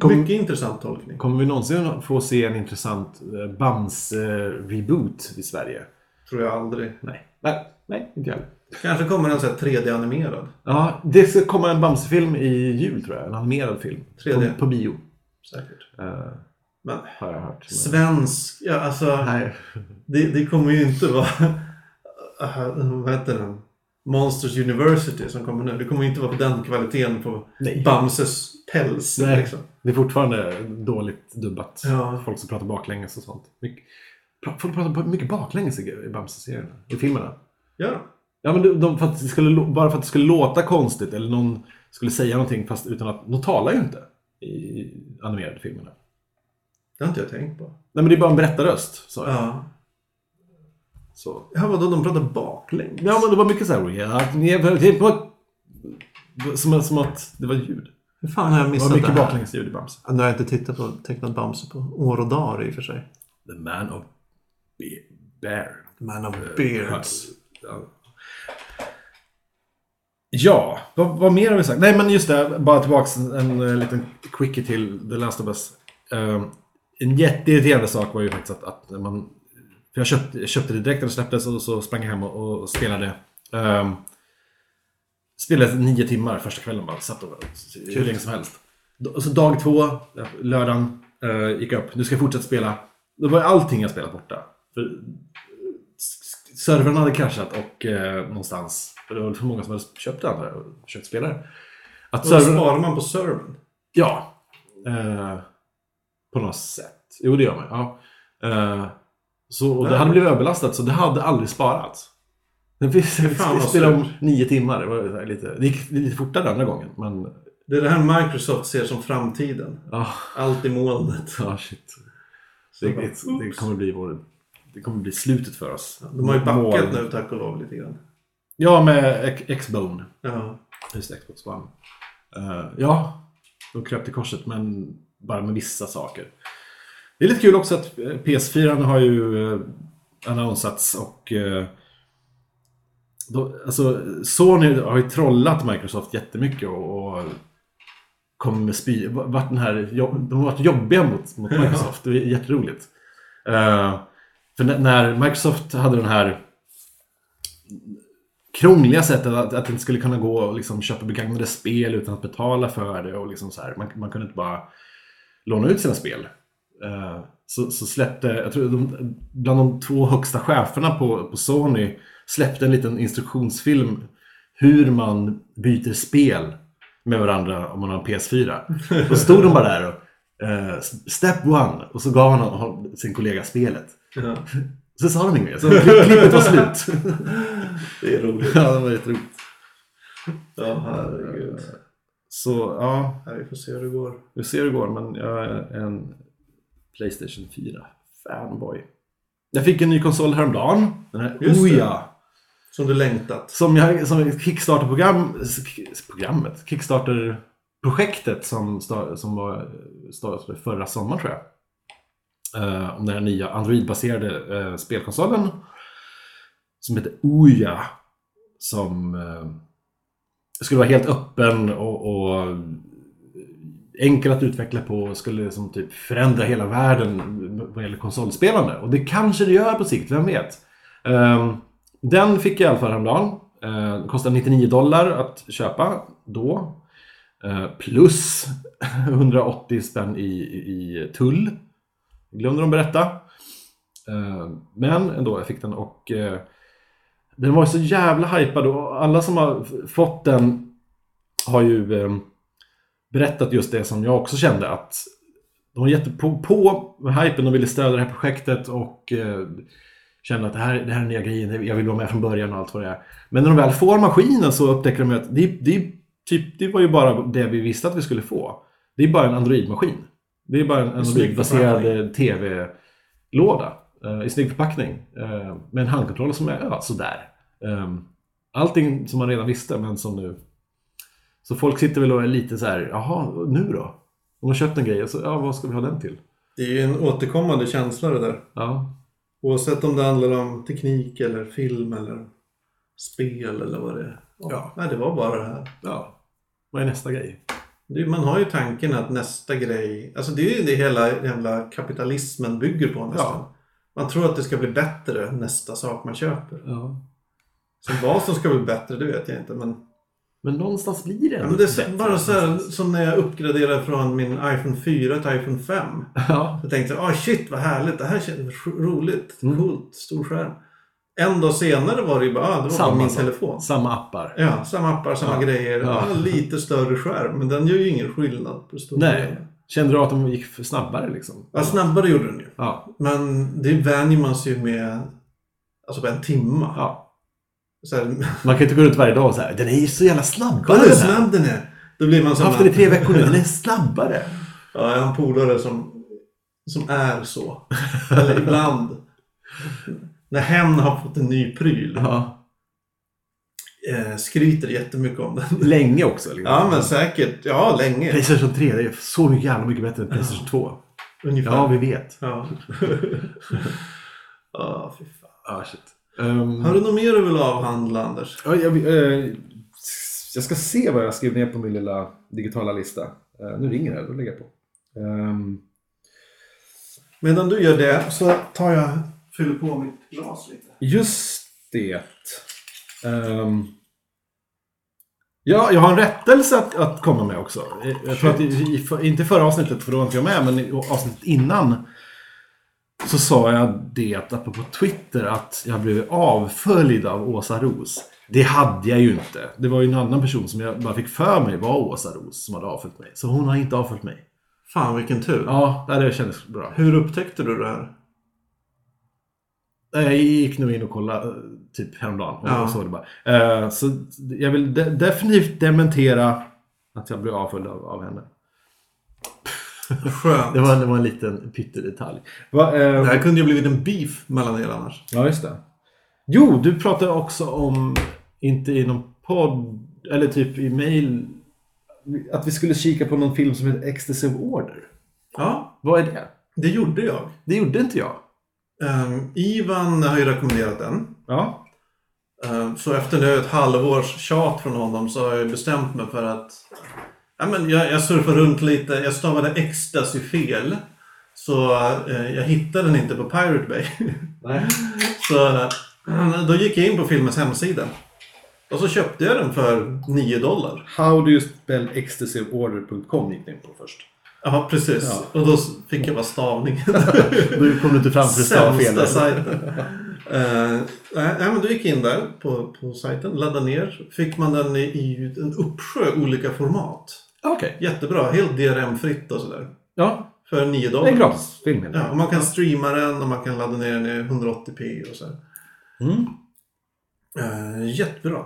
Kom- Mycket intressant tolkning. Kommer vi någonsin få se en intressant eh, Bamse-reboot i Sverige? Tror jag aldrig. Nej. Nej, nej inte jag heller. Kanske kommer en sån här 3D-animerad. Ja, det ska komma en Bamse-film i jul tror jag. En animerad film. 3D. På, på bio. Säkert. eh, Men har jag hört. Men- svensk, ja alltså. Det, det kommer ju inte vara... Uh, vad heter den? Monsters University som kommer nu. Det kommer inte vara på den kvaliteten på Nej. Bamses päls. Nej. Liksom. Det är fortfarande dåligt dubbat. Ja. Folk som pratar baklänges och sånt. Mycket, folk pratar mycket baklänges i i Bamse-serierna. I filmerna. Ja. Ja, men de, de, för att det skulle, bara för att det skulle låta konstigt eller någon skulle säga någonting fast utan att... De talar ju inte i animerade filmerna. Det har inte jag tänkt på. Nej, men det är bara en berättarröst. Så. Ja. Så. Ja, vadå? De pratar baklänges? Ja, men det var mycket så här... Det Som, som att det var ljud. Hur fan har jag Det missat var mycket det baklängesljud i Bamse. Nu har jag inte tittat på tecknat Bamse på år och dagar i och för sig. The man of Be- bear. Man of Beards. Ja. Ja, vad, vad mer har vi sagt? Nej, men just det. Bara tillbaks en, en, en liten quickie till The Last of Us. Um, en jätteirriterande sak var ju faktiskt att, att man... För jag köpte, jag köpte det direkt när det släpptes och så sprang jag hem och, och spelade. Um, spelade nio timmar första kvällen bara. Satt och, hur länge som helst. Och så dag två, lördagen, uh, gick jag upp. Nu ska jag fortsätta spela. Då var allting jag spelat borta. För servern hade kraschat och uh, någonstans, för det var för många som hade köpt det andra och försökt spela det. Att Och då servern, sparar man på servern. ja. Eh, på något sätt. Jo, det gör man. Ja. Eh, så, och det hade blivit överlastat så det hade aldrig sparats. Finns, fan, vi spelade om nio timmar. Det, var lite, det gick lite fortare andra gången. Men Det är det här Microsoft ser som framtiden. ja, Allt i molnet. ja shit. Det, det, det, kommer bli vår, det kommer bli slutet för oss. De har ju backat Moln. nu tack och lov lite grann. Ja, med X-Bone. Ja. Just Xbox One. Eh, ja, de kröp till korset men bara med vissa saker. Det är lite kul också att eh, PS4 har ju uh, annonsats och uh, då, alltså, Sony har ju trollat Microsoft jättemycket och, och kommer med spy... Vart den här, de har varit jobbiga mot, mot Microsoft. Det är jätteroligt. Eh, för när Microsoft hade den här krångliga sättet att, att det inte skulle kunna gå att liksom köpa begagnade spel utan att betala för det. Och liksom så här. Man, man kunde inte bara låna ut sina spel. Eh, så, så släppte, jag tror de, bland de två högsta cheferna på, på Sony släppte en liten instruktionsfilm hur man byter spel med varandra om man har en PS4. Då stod de bara där och eh, Step one och så gav han sin kollega spelet. ja. Så sa de inget mer, så klippet var slut. Det är roligt. ja, det var jätteroligt. Ja, herregud. Så ja, Ja, vi får se hur det går. vi ser hur det går, men jag är en Playstation 4-fanboy. Jag fick en ny konsol häromdagen. Den här. Ouya. Som du längtat. Som, jag, som Kickstarter-program, programmet, Kickstarter-projektet som, som var startade förra sommaren tror jag. Eh, om den här nya Android-baserade eh, spelkonsolen. Som heter Ouya. Som eh, skulle vara helt öppen och, och enkel att utveckla på och skulle liksom typ förändra hela världen vad gäller konsolspelande. Och det kanske det gör på sikt, vem vet? Eh, den fick jag i alla fall häromdagen. Uh, kostar 99 dollar att köpa då. Eh, plus 180 spänn i, i tull. Glömde de berätta. Eh, men ändå, jag fick den och eh, den var så jävla hypad och alla som har fått den har ju eh, berättat just det som jag också kände att de var jättepå på med hypen och ville stödja det här projektet och eh, kände att det här, det här är nya grejen, jag vill vara med från början och allt vad det är. Men när de väl får maskinen så upptäcker de att det, det, typ, det var ju bara det vi visste att vi skulle få. Det är bara en Android-maskin. Det är bara en Android-baserad eh, TV-låda eh, i snygg förpackning. Eh, med en handkontroll som är ja, sådär. Eh, allting som man redan visste men som nu... Så folk sitter väl och är lite så här, jaha, nu då? De har köpt en grej, så, ja vad ska vi ha den till? Det är ju en återkommande känsla det där. Ja, Oavsett om det handlar om teknik eller film eller spel eller vad det är. Ja. Nej, det var bara det här. ja. Vad är nästa grej? Man har ju tanken att nästa grej, alltså det är ju det hela jävla kapitalismen bygger på nästan. Ja. Man tror att det ska bli bättre nästa sak man köper. Ja. Sen vad som ska bli bättre, det vet jag inte. Men, Men någonstans blir det ja, men det är bättre. bara så här, som när jag uppgraderade från min iPhone 4 till iPhone 5. Ja. Jag tänkte, ah shit vad härligt, det här känns roligt, Mm. coolt, stor skärm. En dag senare var det ju bara, ah, det var bara Samma min sak. telefon. Samma appar. Ja, samma appar, samma Ja. grejer. Ja. Lite större skärm, men den gör ju ingen skillnad på stor Nej. Kände du att de gick för snabbare liksom? Ja, snabbare gjorde den ju. Ja. Men det vänjer man sig ju med alltså på en timme. ja. Här, Man kan inte gå runt varje dag och säga den är ju så jävla snabbare Kolla hur den här." snabb den är! Då blir man som haft den i tre veckor nu, den är snabbare. Ja, jag har en polare som, som är så. Eller ibland. När hen har fått en ny pryl. Ja. Eh, skryter jättemycket om den. Länge också. Liksom. Ja, men säkert. Ja, länge. Playstation 3 det är så mycket jävla mycket bättre än Playstation 2. Ungefär. Ja, vi vet. Ja. Ja, fy fan. Ah, shit. Ehm, Har du något mer du vill avhandla, Anders? ja, jag, eh, jag ska se vad jag skrev ner på min lilla digitala lista. Eh, nu ringer det, då lägger jag på. Ehm, Medan du gör det så tar jag fyller på mitt glas lite. Just det. Ehm, ja, jag har en rättelse att, att komma med också. Jag- tror att i, i, för- inte förra avsnittet, för då var inte jag med, men i avsnittet innan så sa jag det, apropå Twitter, att jag blev avföljd av Åsa Ros. Det hade jag ju inte. Det var ju en annan person som jag bara fick för mig var Åsa Ros som hade avföljt mig. Så hon har inte avföljt mig. Fan vilken tur. Ja, det kändes bra. Hur upptäckte du det här? Jag gick nog in och kollade eh, typ häromdagen och Ja. såg det bara. Eh, Så jag vill de- definitivt dementera att jag blev avföljd av, av henne. Skönt. Det var, det var en liten pyttedetalj. Va, eh, Det här kunde ju blivit en beef mellan er annars. Ja, just det. Jo, du pratade också om, inte i någon podd, eller typ i mail, att vi skulle kika på någon film som heter Excessive Order. Ja, Vad är det? det gjorde jag. Det gjorde inte jag. Um, Ivan har ju rekommenderat den. Ja. Ehm, så efter nu ett halvårs tjat från honom så har jag bestämt mig för att ja, men jag, jag surfar runt lite. Jag stavade ecstasy fel. Så eh, jag hittade den inte på Pirate Bay. Nej. så eh, då gick jag in på filmens hemsida. Och så köpte jag den för 9 dollar. How do you spell excessiveorder.com gick ni in på först. Ja, precis. Ja. Och då fick jag bara stavningen. Då kom du inte fram för stava fel. Sämsta sajten. Uh, nej, men då gick jag in där på, på sajten, laddade ner. Fick man den i, en uppsjö olika format. Okej. Jättebra, helt DRM-fritt och sådär. Ja, För 9 det är dollar. en gratisfilm helt Ja, och man kan streama den och man kan ladda ner den i 180p och så. här. Mm. Eh, jättebra.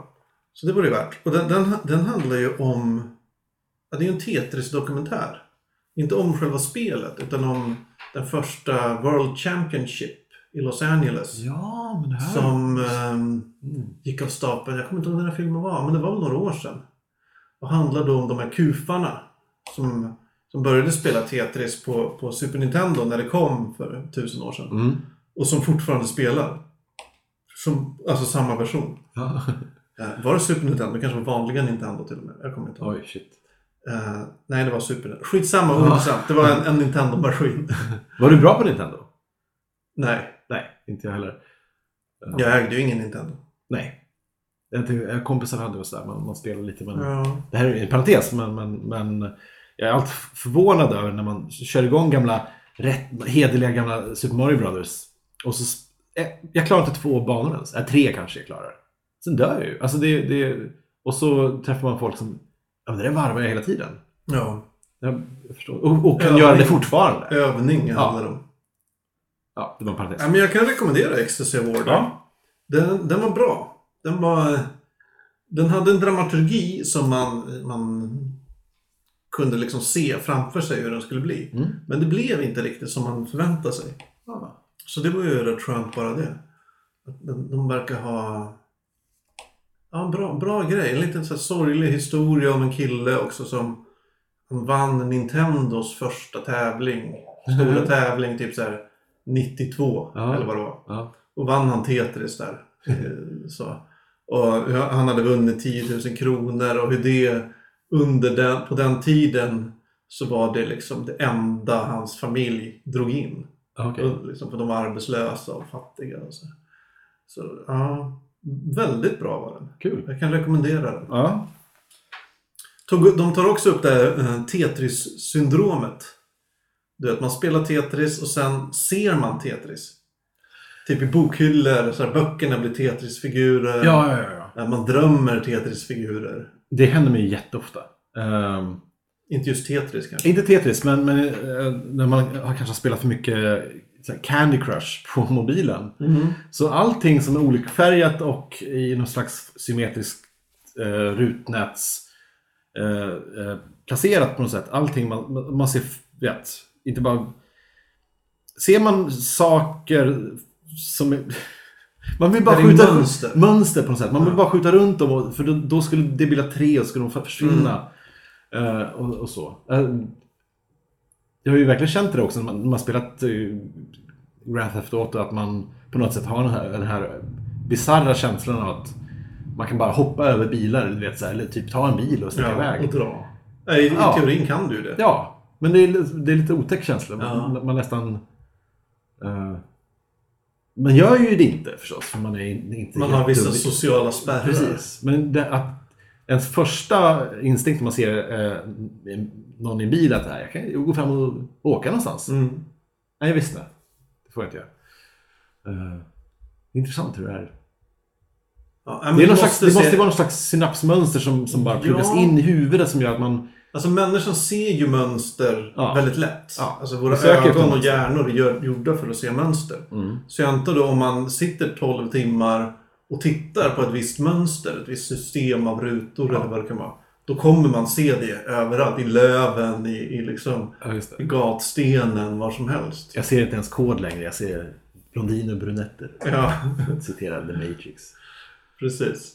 Så det var det värt. Och den, den, den handlar ju om... Ja, det är ju en Tetris-dokumentär. Inte om själva spelet, utan om den första World Championship i Los Angeles. Ja, men det här... Som Mm. gick av stapeln. Jag kommer inte ihåg när den här filmen var, men det var väl några år sedan. Och handlade om de här kufarna som, som började spela Tetris på, på Super Nintendo när det kom för tusen år sedan. Mm. Och som fortfarande spelar. Som, alltså samma version. Ja. Eh, Var det Super Nintendo? Det kanske var vanliga Nintendo till och med. Jag kommer inte ihåg. Oj, shit. Eh, nej, det var Super Nintendo. Skitsamma, ointressant. Det var en, en Nintendo-maskin. Var du bra på Nintendo? nej, Nej, inte jag heller. jag ägde ju ingen Nintendo. Nej. Jag tänkte, kompisar hade och sådär, man, man spelar lite men... Ja. Det här är en parentes, men, men, men jag är alltid förvånad över när man kör igång gamla, rätt, hederliga gamla Super Mario Brothers. Och så, eh, jag klarar inte två banor ens. Äh, tre kanske jag klarar. Sen dör jag ju. Alltså det, det, och så träffar man folk som, ja men det varvar jag hela tiden. ja. Jag, jag förstår. Och, och kan göra det fortfarande. Övning handlar det om. Ja, det var en parentes. Ja, men jag kan rekommendera Ecstasy Award. Ja. Den, den var bra. Den var... Den hade en dramaturgi som man, man kunde liksom se framför sig hur den skulle bli. Mm. Men det blev inte riktigt som man förväntade sig. Ja. Så det var ju rätt skönt bara det. De, de verkar ha... Ja, bra, bra grej. En liten så här sorglig historia om en kille också som han vann Nintendos första tävling. Stora tävling, typ så här 92 Ja. eller vad det var. Ja. Och vann han Tetris där. Så. Och han hade vunnit 10 000 kronor och hur det under den, på den tiden så var det liksom det enda hans familj drog in. Och Liksom för de var arbetslösa och fattiga och så. Så ja, väldigt bra var den. Kul. Jag kan rekommendera den. Ja. De tar också upp det här eh, Tetris-syndromet. Du vet, man spelar Tetris och sen ser man Tetris. Typ i bokhyllor, så här, böckerna blir Tetris-figurer. Ja, ja, ja. Eh, Man drömmer Tetris-figurer. Det händer mig jätteofta. Ehm, Inte just Tetris kanske. inte Tetris, men, men eh, när man har kanske spelat för mycket Candy Crush på mobilen. Mm. Så allting som är olikfärgat och i någon slags symmetriskt eh, rutnäts eh, eh, placerat på något sätt. Allting man, man- ser, vet, inte bara... Ser man saker som... är- Man vill bara skjuta mönster. mönster på något sätt. Man vill bara skjuta runt dem och, för då, då skulle det bilda tre och skulle de försvinna. Eh, och, och så. Eh, jag har ju verkligen känt det också när man, man spelat uh, Grand Theft Auto att man på något sätt har den här, den här bisarra känslan av att man kan bara hoppa över bilar, du vet, så här, eller typ ta en bil och sticka Ja, iväg. och dra. I Ja. teorin kan du det. Ja, men det är, det är lite otäck känsla. Ja. Man, man nästan... eh, man gör ju det inte förstås, för man är in- inte Man har vissa jättedum. sociala spärrar. Precis. Men det, att ens första instinkt när man ser eh, någon i en bil att "Nej, jag kan gå fram och åka någonstans. Mm. Nej, visst det. Det får jag inte göra. Eh, intressant hur det är. Ja, Det, är någon slags, det se- måste vara någon slags synapsmönster som, som bara pluggas Ja. in i huvudet som gör att man... Alltså människan ser ju mönster Ja. väldigt lätt. Ja. Alltså våra ögon och hjärnor är gjorda för att se mönster. Så jag antar då om man sitter 12 timmar och tittar på ett visst mönster, ett visst system av rutor eller vad det kan vara. Då kommer man se det överallt. I löven, i, i, liksom, Ja, gatstenen, var som helst. Jag ser inte ens kod längre, jag ser blondiner och brunetter. Ja, The Matrix. precis.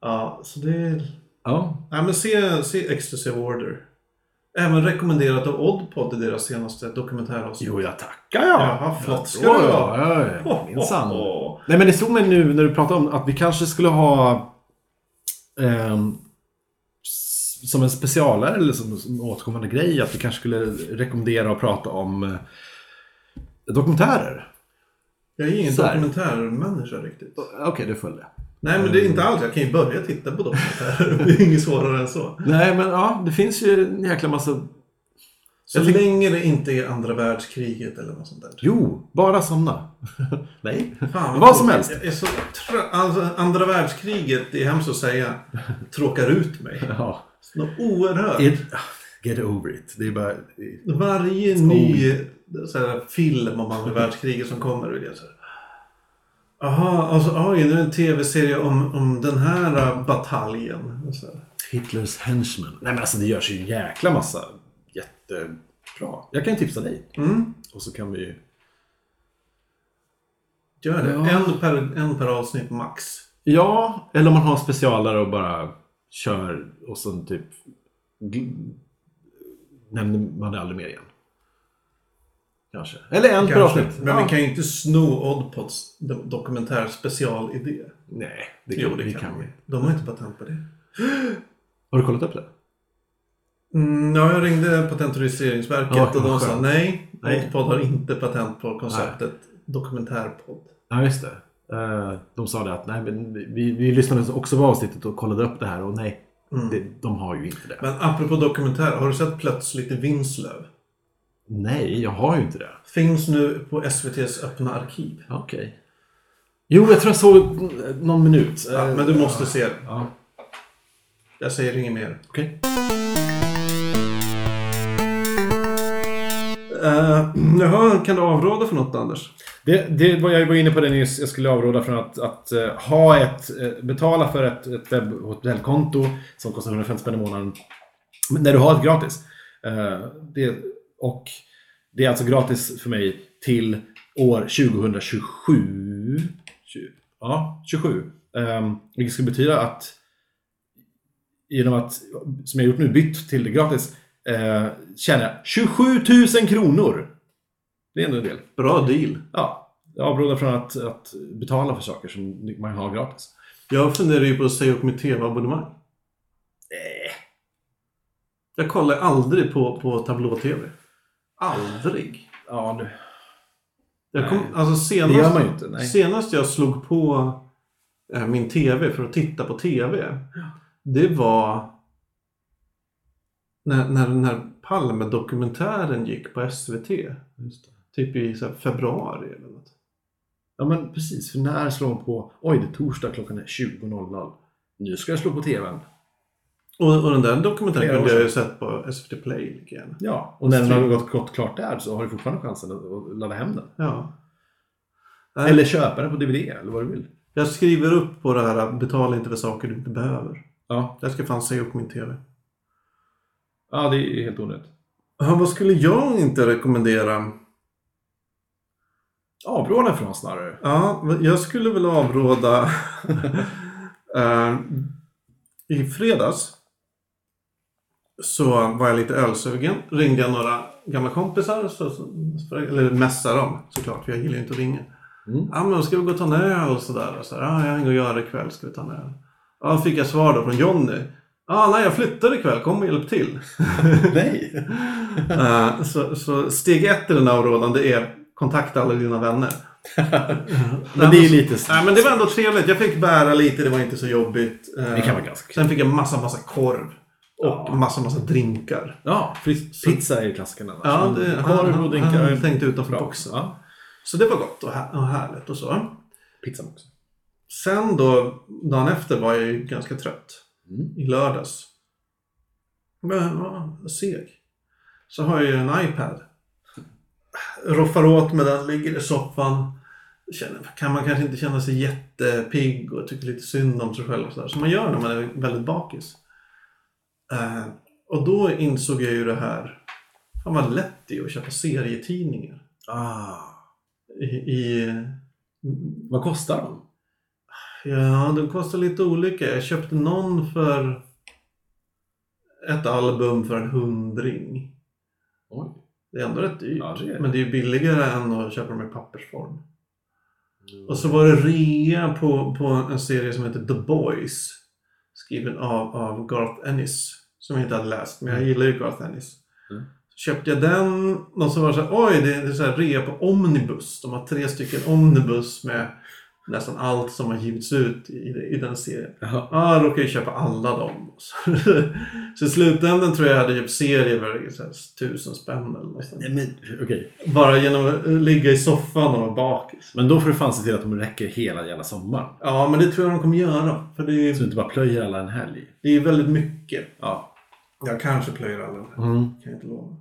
Ja, så det är... Ja, Ja, men se, se Exclusive Order. Även rekommenderat av Oddpod i deras senaste dokumentäravsnitt. jo jag tackar jag. Jaha, flott ska Ja, du ja, ja, ja, ho, minsann. Nej men det slog mig nu när du pratade om att vi kanske skulle ha s- som en specialare eller som, som återkommande grej att vi kanske skulle rekommendera och prata om eh, dokumentärer. Jag är ingen Så här. dokumentärmänniska riktigt. Okej, det följde. Nej, men det är inte alls. Jag kan ju börja titta på dokumentärer. Det är inget svårare än så. Nej men ja, det finns ju en jäkla massa... Så Jag länge det inte är andra världskriget eller något sånt där. Jo, bara sådana. Nej, Fan, vad som helst. Jag är så alltså, andra världskriget, det är hemskt att säga, tråkar ut mig. Ja. Något oerhört. It, get over it. Det är bara... Varje ny så här, film om andra världskriget som kommer är det så här. Alltså oj, nu är det en tv-serie om, om den här äh, bataljen. Så. Hitlers henchmen. Nej men alltså det görs ju en jäkla massa jättebra. Jag kan tipsa dig. Mm, Och så kan vi... gör det. Ja. En, per, en per avsnitt max. Ja, eller om man har specialare och bara kör och sen typ nämner man det aldrig mer igen. Kanske. Eller en per avsnitt. Men ja. vi kan ju inte sno Oddpods do- dokumentärspecialidé. Nej, det Jo, kan, det vi. kan, vi. De har inte patent på det. Har du kollat upp det? Mm, ja, jag ringde Patent och registreringsverket Ja, och de sa nej, Nej. Har inte patent på konceptet dokumentärpodd. Ja, just det. Eh, De sa det att nej, men vi, vi lyssnade också på avsnittet och kollade upp det här och nej, Mm. det, de har ju inte det. Men apropå dokumentär, har du sett Plötsligt i Vinslöv? Nej, jag har ju inte det. Finns nu på SVTs öppna arkiv. Okej. Jo, jag tror jag såg någon minut. Ja, men du måste se det. Ja, Jag säger inget mer. okej. Uh, jaha, kan du avråda från något Anders? Det, det var jag var inne på det nyss. Jag skulle avråda från att, att uh, ha ett, uh, betala för ett, ett webbhotellkonto som kostar 150 spänn i månaden. När du har ett gratis. Uh, det, och det är alltså gratis för mig till år 2027. 20, Ja, 27. Um, ehm, vilket skulle betyda att genom att, som jag gjort nu, bytt till det gratis, uh, tjänar jag 27 000 kronor. Det är ändå en del. Bra deal. Ja, jag avråder från att, att betala för saker som man har gratis. Jag funderar ju på att säga upp mitt tv-abonnemang. Jag kollar aldrig på, på tablå-tv. Aldrig. Ja, du. Jag kom, Nej, alltså senast, det gör man ju inte, nej. senast jag slog på eh, min tv för att titta på tv. Det var när, när den här Palme-dokumentären gick på SVT. Typ i så februari eller något. Ja, men precis. För när slår de på? Oj, det är torsdag, klockan är 20.00. Nu ska jag slå på TVn. Och, och den där dokumentären kunde jag ju sett på SVT Play gärna. Ja, och när den har gått, gått klart där så har du fortfarande chansen att, ladda hem den. Ja. Eller köpa den på DVD, eller vad du vill. Jag skriver upp på det här betala inte för saker du inte behöver. Ja, Jag ska fan säga upp min tv. Ja det är helt onödigt. Ja, vad skulle jag inte rekommendera? Avråda från snarare. Ja, jag skulle väl avråda Eh, I fredags så var jag lite ölsugen. Ringde jag några gamla kompisar, så, eller messade dem såklart, för jag gillar ju inte att ringa. Mm. Ja, men ska vi gå och ta en öl och sådär? Och så, ja, jag har inget att göra ikväll, ska vi ta en öl? Ja, fick jag svar då från Jonny. Ja, nej, jag flyttar ikväll, kom och hjälp till. Nej! Eh, så, så steg ett i den här avrådan, det är kontakta alla dina vänner. Men det är lite... Nej, men det var ändå trevligt. Jag fick bära lite, det var inte så jobbigt. Eh, Det kan vara ganska. Sen fick jag massa, massa korv. Och Ja. massa, massa drinkar. Ja, pizza är ju klassikern annars. Ja, det, korv och drinkar han är tänkte utanför bra. boxen. Ja, Så det var gott och, här, och härligt och så. pizzan också. Sen då, dagen efter var jag ju ganska trött. Mm. I lördags. Men ja, seg. Så har jag ju en iPad. Roffar åt med den, ligger i soffan. Känner, kan man kanske inte känna sig jättepigg och tycker lite synd om sig själv och sådär. Som man gör när man är väldigt bakis. Eh, och då insåg jag ju det här. Fan vad lätt det är att köpa serietidningar. Ah. I, i Vad kostar de? Ja, de kostar lite olika. Jag köpte någon för ett album för en hundring. Oj. Det är ändå rätt dyrt. Ja, det är. Men det är ju billigare än att köpa dem i pappersform. Och så var det rea på, på en serie som heter The Boys. Skriven av, av Garth Ennis. Som jag inte hade läst, men jag gillar ju Garth Ennis. Mm. Så köpte jag den och så var det så här, oj det är, det är så här rea på Omnibus. De har tre stycken Omnibus med nästan allt som har givits ut i, i den serien. Jaha. Ja, jag råkade ju köpa alla dem. Så i slutändan tror jag jag hade köpt serier för tusen spänn eller något sånt. Nej, men, okej. Bara genom att ligga i soffan och vara bakis. Men då får du fan se till att de räcker hela jävla sommaren. Ja, men det tror jag de kommer göra. För det Så du är, inte bara plöjer alla en helg. det är väldigt mycket. Ja. Jag kanske plöjer alla. Mm. Kan jag inte lova.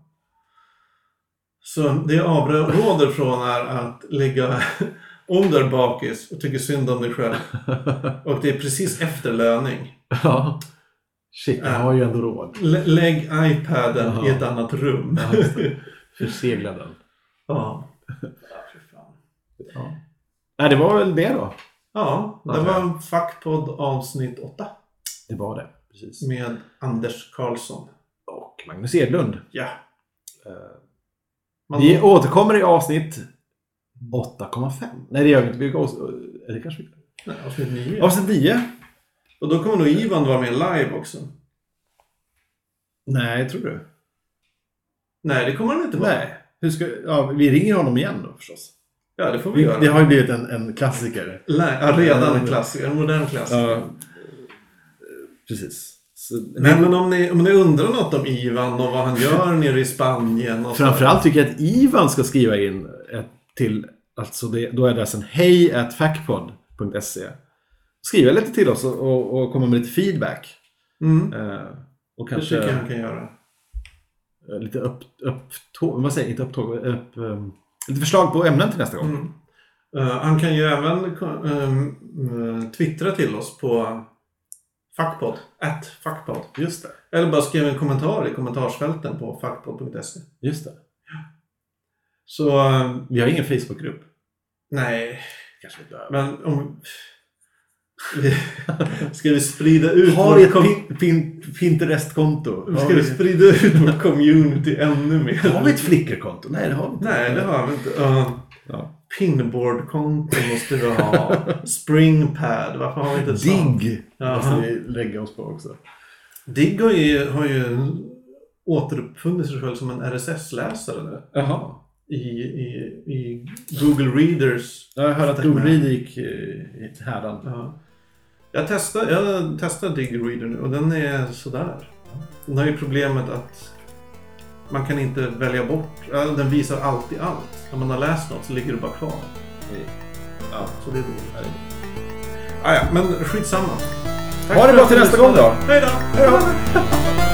Så det jag avråder från är att ligga om du är bakis och tycker synd om dig själv. Och det är precis efter löning. ja. Shit, jag Ja. har ju ändå råd. Lä- Lägg iPaden Jaha. i ett annat rum. Ja. Försegla den. Ja. Ja. Nej, det var väl det då. Ja, det var Fackpodd avsnitt 8 Det var det. Precis. med Anders Karlsson. Och Magnus Edlund. Ja. Eh, Man, Vi återkommer i avsnitt 8,5. Nej, det gör vi inte. Vi går, eller kanske vi nej, avsnitt 9. Avsnitt 9? Och då kommer nog Ivan vara med live också. Nej, tror du? Nej, det kommer han inte vara. Nej. Hur ska, ja, vi ringer honom igen då förstås. Ja, det får vi Vi, göra. det har ju blivit en, en klassiker. Nej, ja, redan en klassiker. En modern klassiker. Ja, precis. Så, Nej, men om ni, om ni undrar något om Ivan och vad han gör nere i Spanien och så. Framförallt tycker jag att Ivan ska skriva in ett till, alltså det, då är adressen hej factpod.se. Skriva lite till oss och, och, och komma med lite feedback. Mm, Eh, och det kanske tycker jag han kan göra. eh, lite upp, upptåg, vad säger jag, inte upptåg, upp, um, lite förslag på ämnen till nästa gång. Mm. Eh, han kan ju även um, twittra till oss på Fackpodd. At Fackpodd. Just det. Eller bara skriva en kommentar i kommentarsfälten på fackpodd.se. Just det. Så eh, Vi har ingen Facebookgrupp. nej, Kanske vi behöver. men om... Ska vi sprida ut Har vårt kom- pin, pin, Pinterest-konto? Ska vi, vi sprida ut vårt community ännu mer? har vi ett Flickr-konto? Nej, det har vi inte. Nej, det har vi inte. Uh, Ja. Pinboard-konto måste vi ha. Springpad, varför har vi inte ett? Digg måste vi lägga oss på också. Digg har ju, har ju återuppfunnit sig själv som en RSS-läsare. Jaha. I, i, i Google Readers. Jag hörde att Google Reader gick eh, i härdan. Ja. Jag testar, jag testar Dig Reader nu och den är sådär. Den har ju problemet att man kan inte välja bort, den visar alltid allt. När man har läst något så ligger det bara kvar. Ja. Så det är dåligt. Ah, ja, men skitsamma. Tack Ha det bra till nästa gång då. Hej då! Hej då!